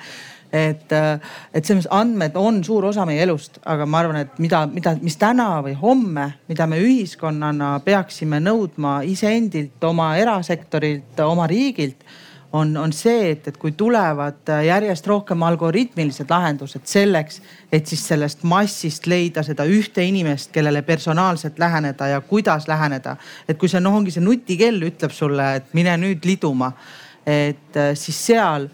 Et, äh, et selles mõttes andmed on suur osa meie elust, aga ma arvan, et mida, mida, mis täna või homme, mida me ühiskonnana peaksime nõudma iseendilt, oma erasektorilt, oma riigilt on, on see, et, et kui tulevad järjest rohkem algoritmilised lahendused selleks, et siis sellest massist leida seda ühte inimest, kellele personaalselt läheneda ja kuidas läheneda. et kui see noh, ongi see nutikell ütleb sulle, et mine nüüd liduma, et äh, siis seal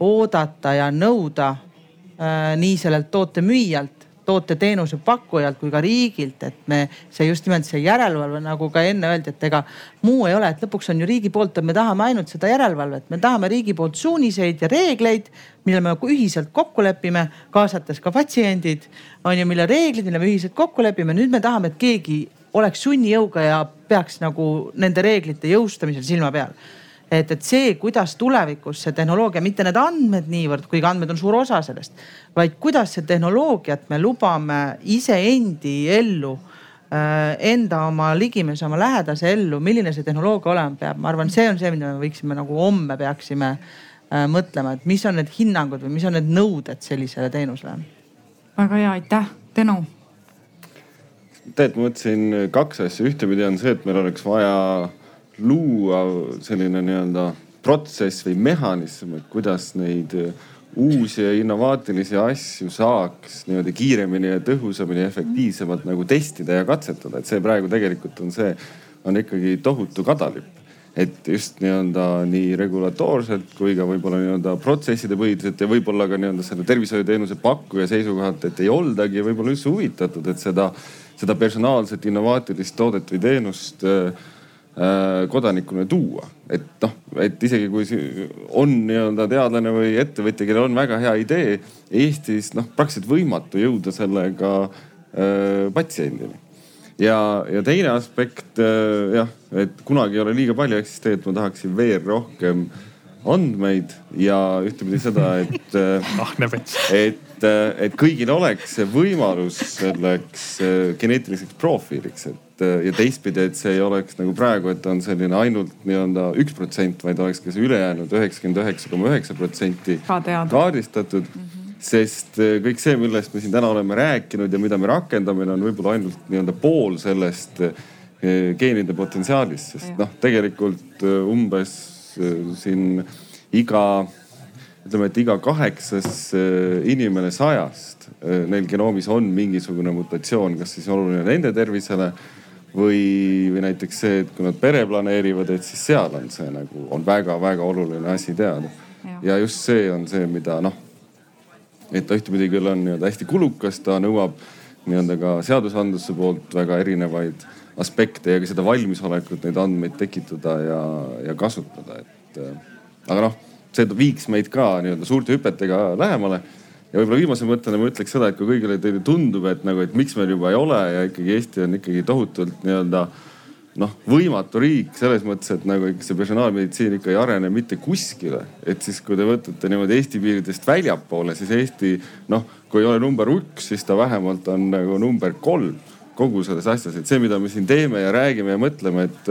oodata ja nõuda äh, nii sellelt toote müüjalt, toote-teenuse pakkujalt kui ka riigilt, et me see just nimelt see järelevalve, nagu ka enne öeldi, et ega muu ei ole, et lõpuks on ju riigi poolt, me tahame ainult seda järelevalvet, me tahame riigi poolt suuniseid ja reegleid, mille me ühiselt kokku lepime, kaasates ka patsiendid on ju, mille reeglid, mille me ühiselt kokku lepime. nüüd me tahame, et keegi oleks sunnijõuga ja peaks nagu nende reeglite jõustamisel silma peal et, et see, kuidas tulevikus see tehnoloogia, mitte need andmed niivõrd, kuigi andmed on suur osa sellest, vaid kuidas see tehnoloogiat me lubame iseendi ellu äh, enda oma ligimese, oma lähedase ellu, milline see tehnoloogia olema peab, ma arvan, see on see, mida me võiksime nagu homme peaksime äh, mõtlema, et mis on need hinnangud või mis on need nõuded sellisele teenusele. väga hea, aitäh, Tõnu. tegelikult ma mõtlesin kaks asja, ühtepidi on see, et meil oleks vaja luua selline nii-öelda protsess või mehhanism, et kuidas neid äh, uusi ja innovaatilisi asju saaks niimoodi kiiremini ja tõhusamini ja efektiivsemalt nagu testida ja katsetada, et see praegu tegelikult on see, on ikkagi tohutu kadalipp. et just nii-öelda nii regulatoorselt kui ka võib-olla nii-öelda protsesside põhiliselt ja võib-olla ka nii-öelda selle tervishoiuteenuse pakkuja seisukohalt, et ei oldagi võib-olla üldse huvitatud, et seda, seda personaalset innovaatilist toodet või teenust äh, Äh, kodanikule tuua. et noh, et isegi kui on nii-öelda teadlane või ettevõtja, kellel on väga hea idee, Eestis noh, praktiliselt võimatu jõuda sellega äh, patsiendini. ja, ja teine aspekt äh, jah, et kunagi ei ole liiga palju, tegelikult ma tahaksin veel rohkem andmeid ja ühtepidi seda, et äh, [laughs] et, et kõigil oleks see võimalus selleks geneetiliseks profiiliks, et ja teistpidi, et see ei oleks nagu praegu, et on selline ainult nii-öelda üks protsent, vaid oleks ka see ülejäänud üheksakümmend üheksa koma üheksa protsenti kaardistatud mm. -hmm. sest kõik see, millest me siin täna oleme rääkinud ja mida me rakendame, on võib-olla ainult nii-öelda pool sellest geenide potentsiaalist, sest noh, tegelikult umbes siin iga ütleme, et iga kaheksas inimene sajast, neil genoomis on mingisugune mutatsioon, kas siis oluline nende tervisele või, või näiteks see, et kui nad pere planeerivad, et siis seal on see nagu on väga-väga oluline asi teada. ja just see on see, mida noh, et ta ühtepidi küll on nii-öelda hästi kulukas, ta nõuab nii-öelda ka seadusandluse poolt väga erinevaid aspekte ja ka seda valmisolekut neid andmeid tekitada ja, ja kasutada, et äh, aga noh, see viiks meid ka nii-öelda suurte hüpetega lähemale ja võib-olla viimase mõttena ma ütleks seda, et kui kõigile teile tundub, et nagu, et miks meil juba ei ole ja ikkagi Eesti on ikkagi tohutult nii-öelda noh, võimatu riik selles mõttes, et nagu ikka see personaalmeditsiin ikka ei arene mitte kuskile. et siis, kui te võtate niimoodi Eesti piiridest väljapoole, siis Eesti noh, kui ei ole number üks, siis ta vähemalt on nagu number kolm kogu selles asjas, et see, mida me siin teeme ja räägime ja mõtleme, et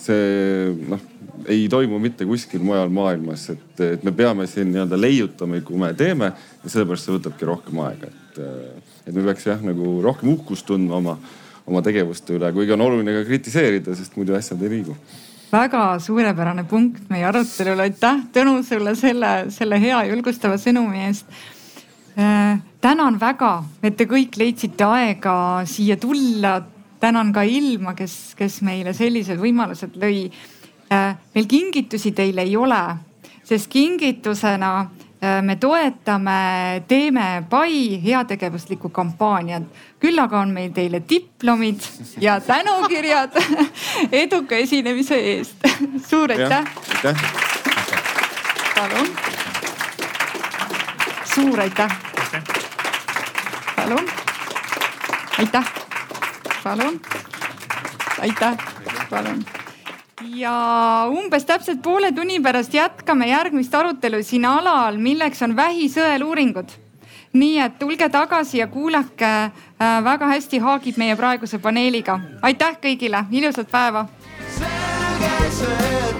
see noh, ei toimu mitte kuskil mujal maailmas, et, et me peame siin nii-öelda leiutama, kui me teeme ja sellepärast see võtabki rohkem aega, et, et me peaks jah, nagu rohkem uhkust tundma oma oma tegevuste üle, kuigi on oluline ka kritiseerida, sest muidu asjad ei liigu väga suurepärane punkt meie arutelul, aitäh Tõnu sulle selle, selle hea julgustava sõnumi eest äh,. Tänan väga, et te kõik leidsite aega siia tulla. tänan ka Ilma, kes, kes meile sellised võimalused lõi äh,. meil kingitusi teile ei ole, sest kingitusena Äh, me toetame Teeme Pai heategevuslikku kampaaniat. küll aga on meil teile diplomid ja [laughs] tänukirjad [laughs] eduka esinemise eest. [laughs] suur aitäh. aitäh. palun. suur aitäh. Palun. aitäh. palun. aitäh, palun ja umbes täpselt poole tunni pärast jätkame järgmist arutelu siin alal, milleks on vähisõeluuringud. nii et tulge tagasi ja kuulake, äh, väga hästi haagib meie praeguse paneeliga. aitäh kõigile, ilusat päeva. selge see, et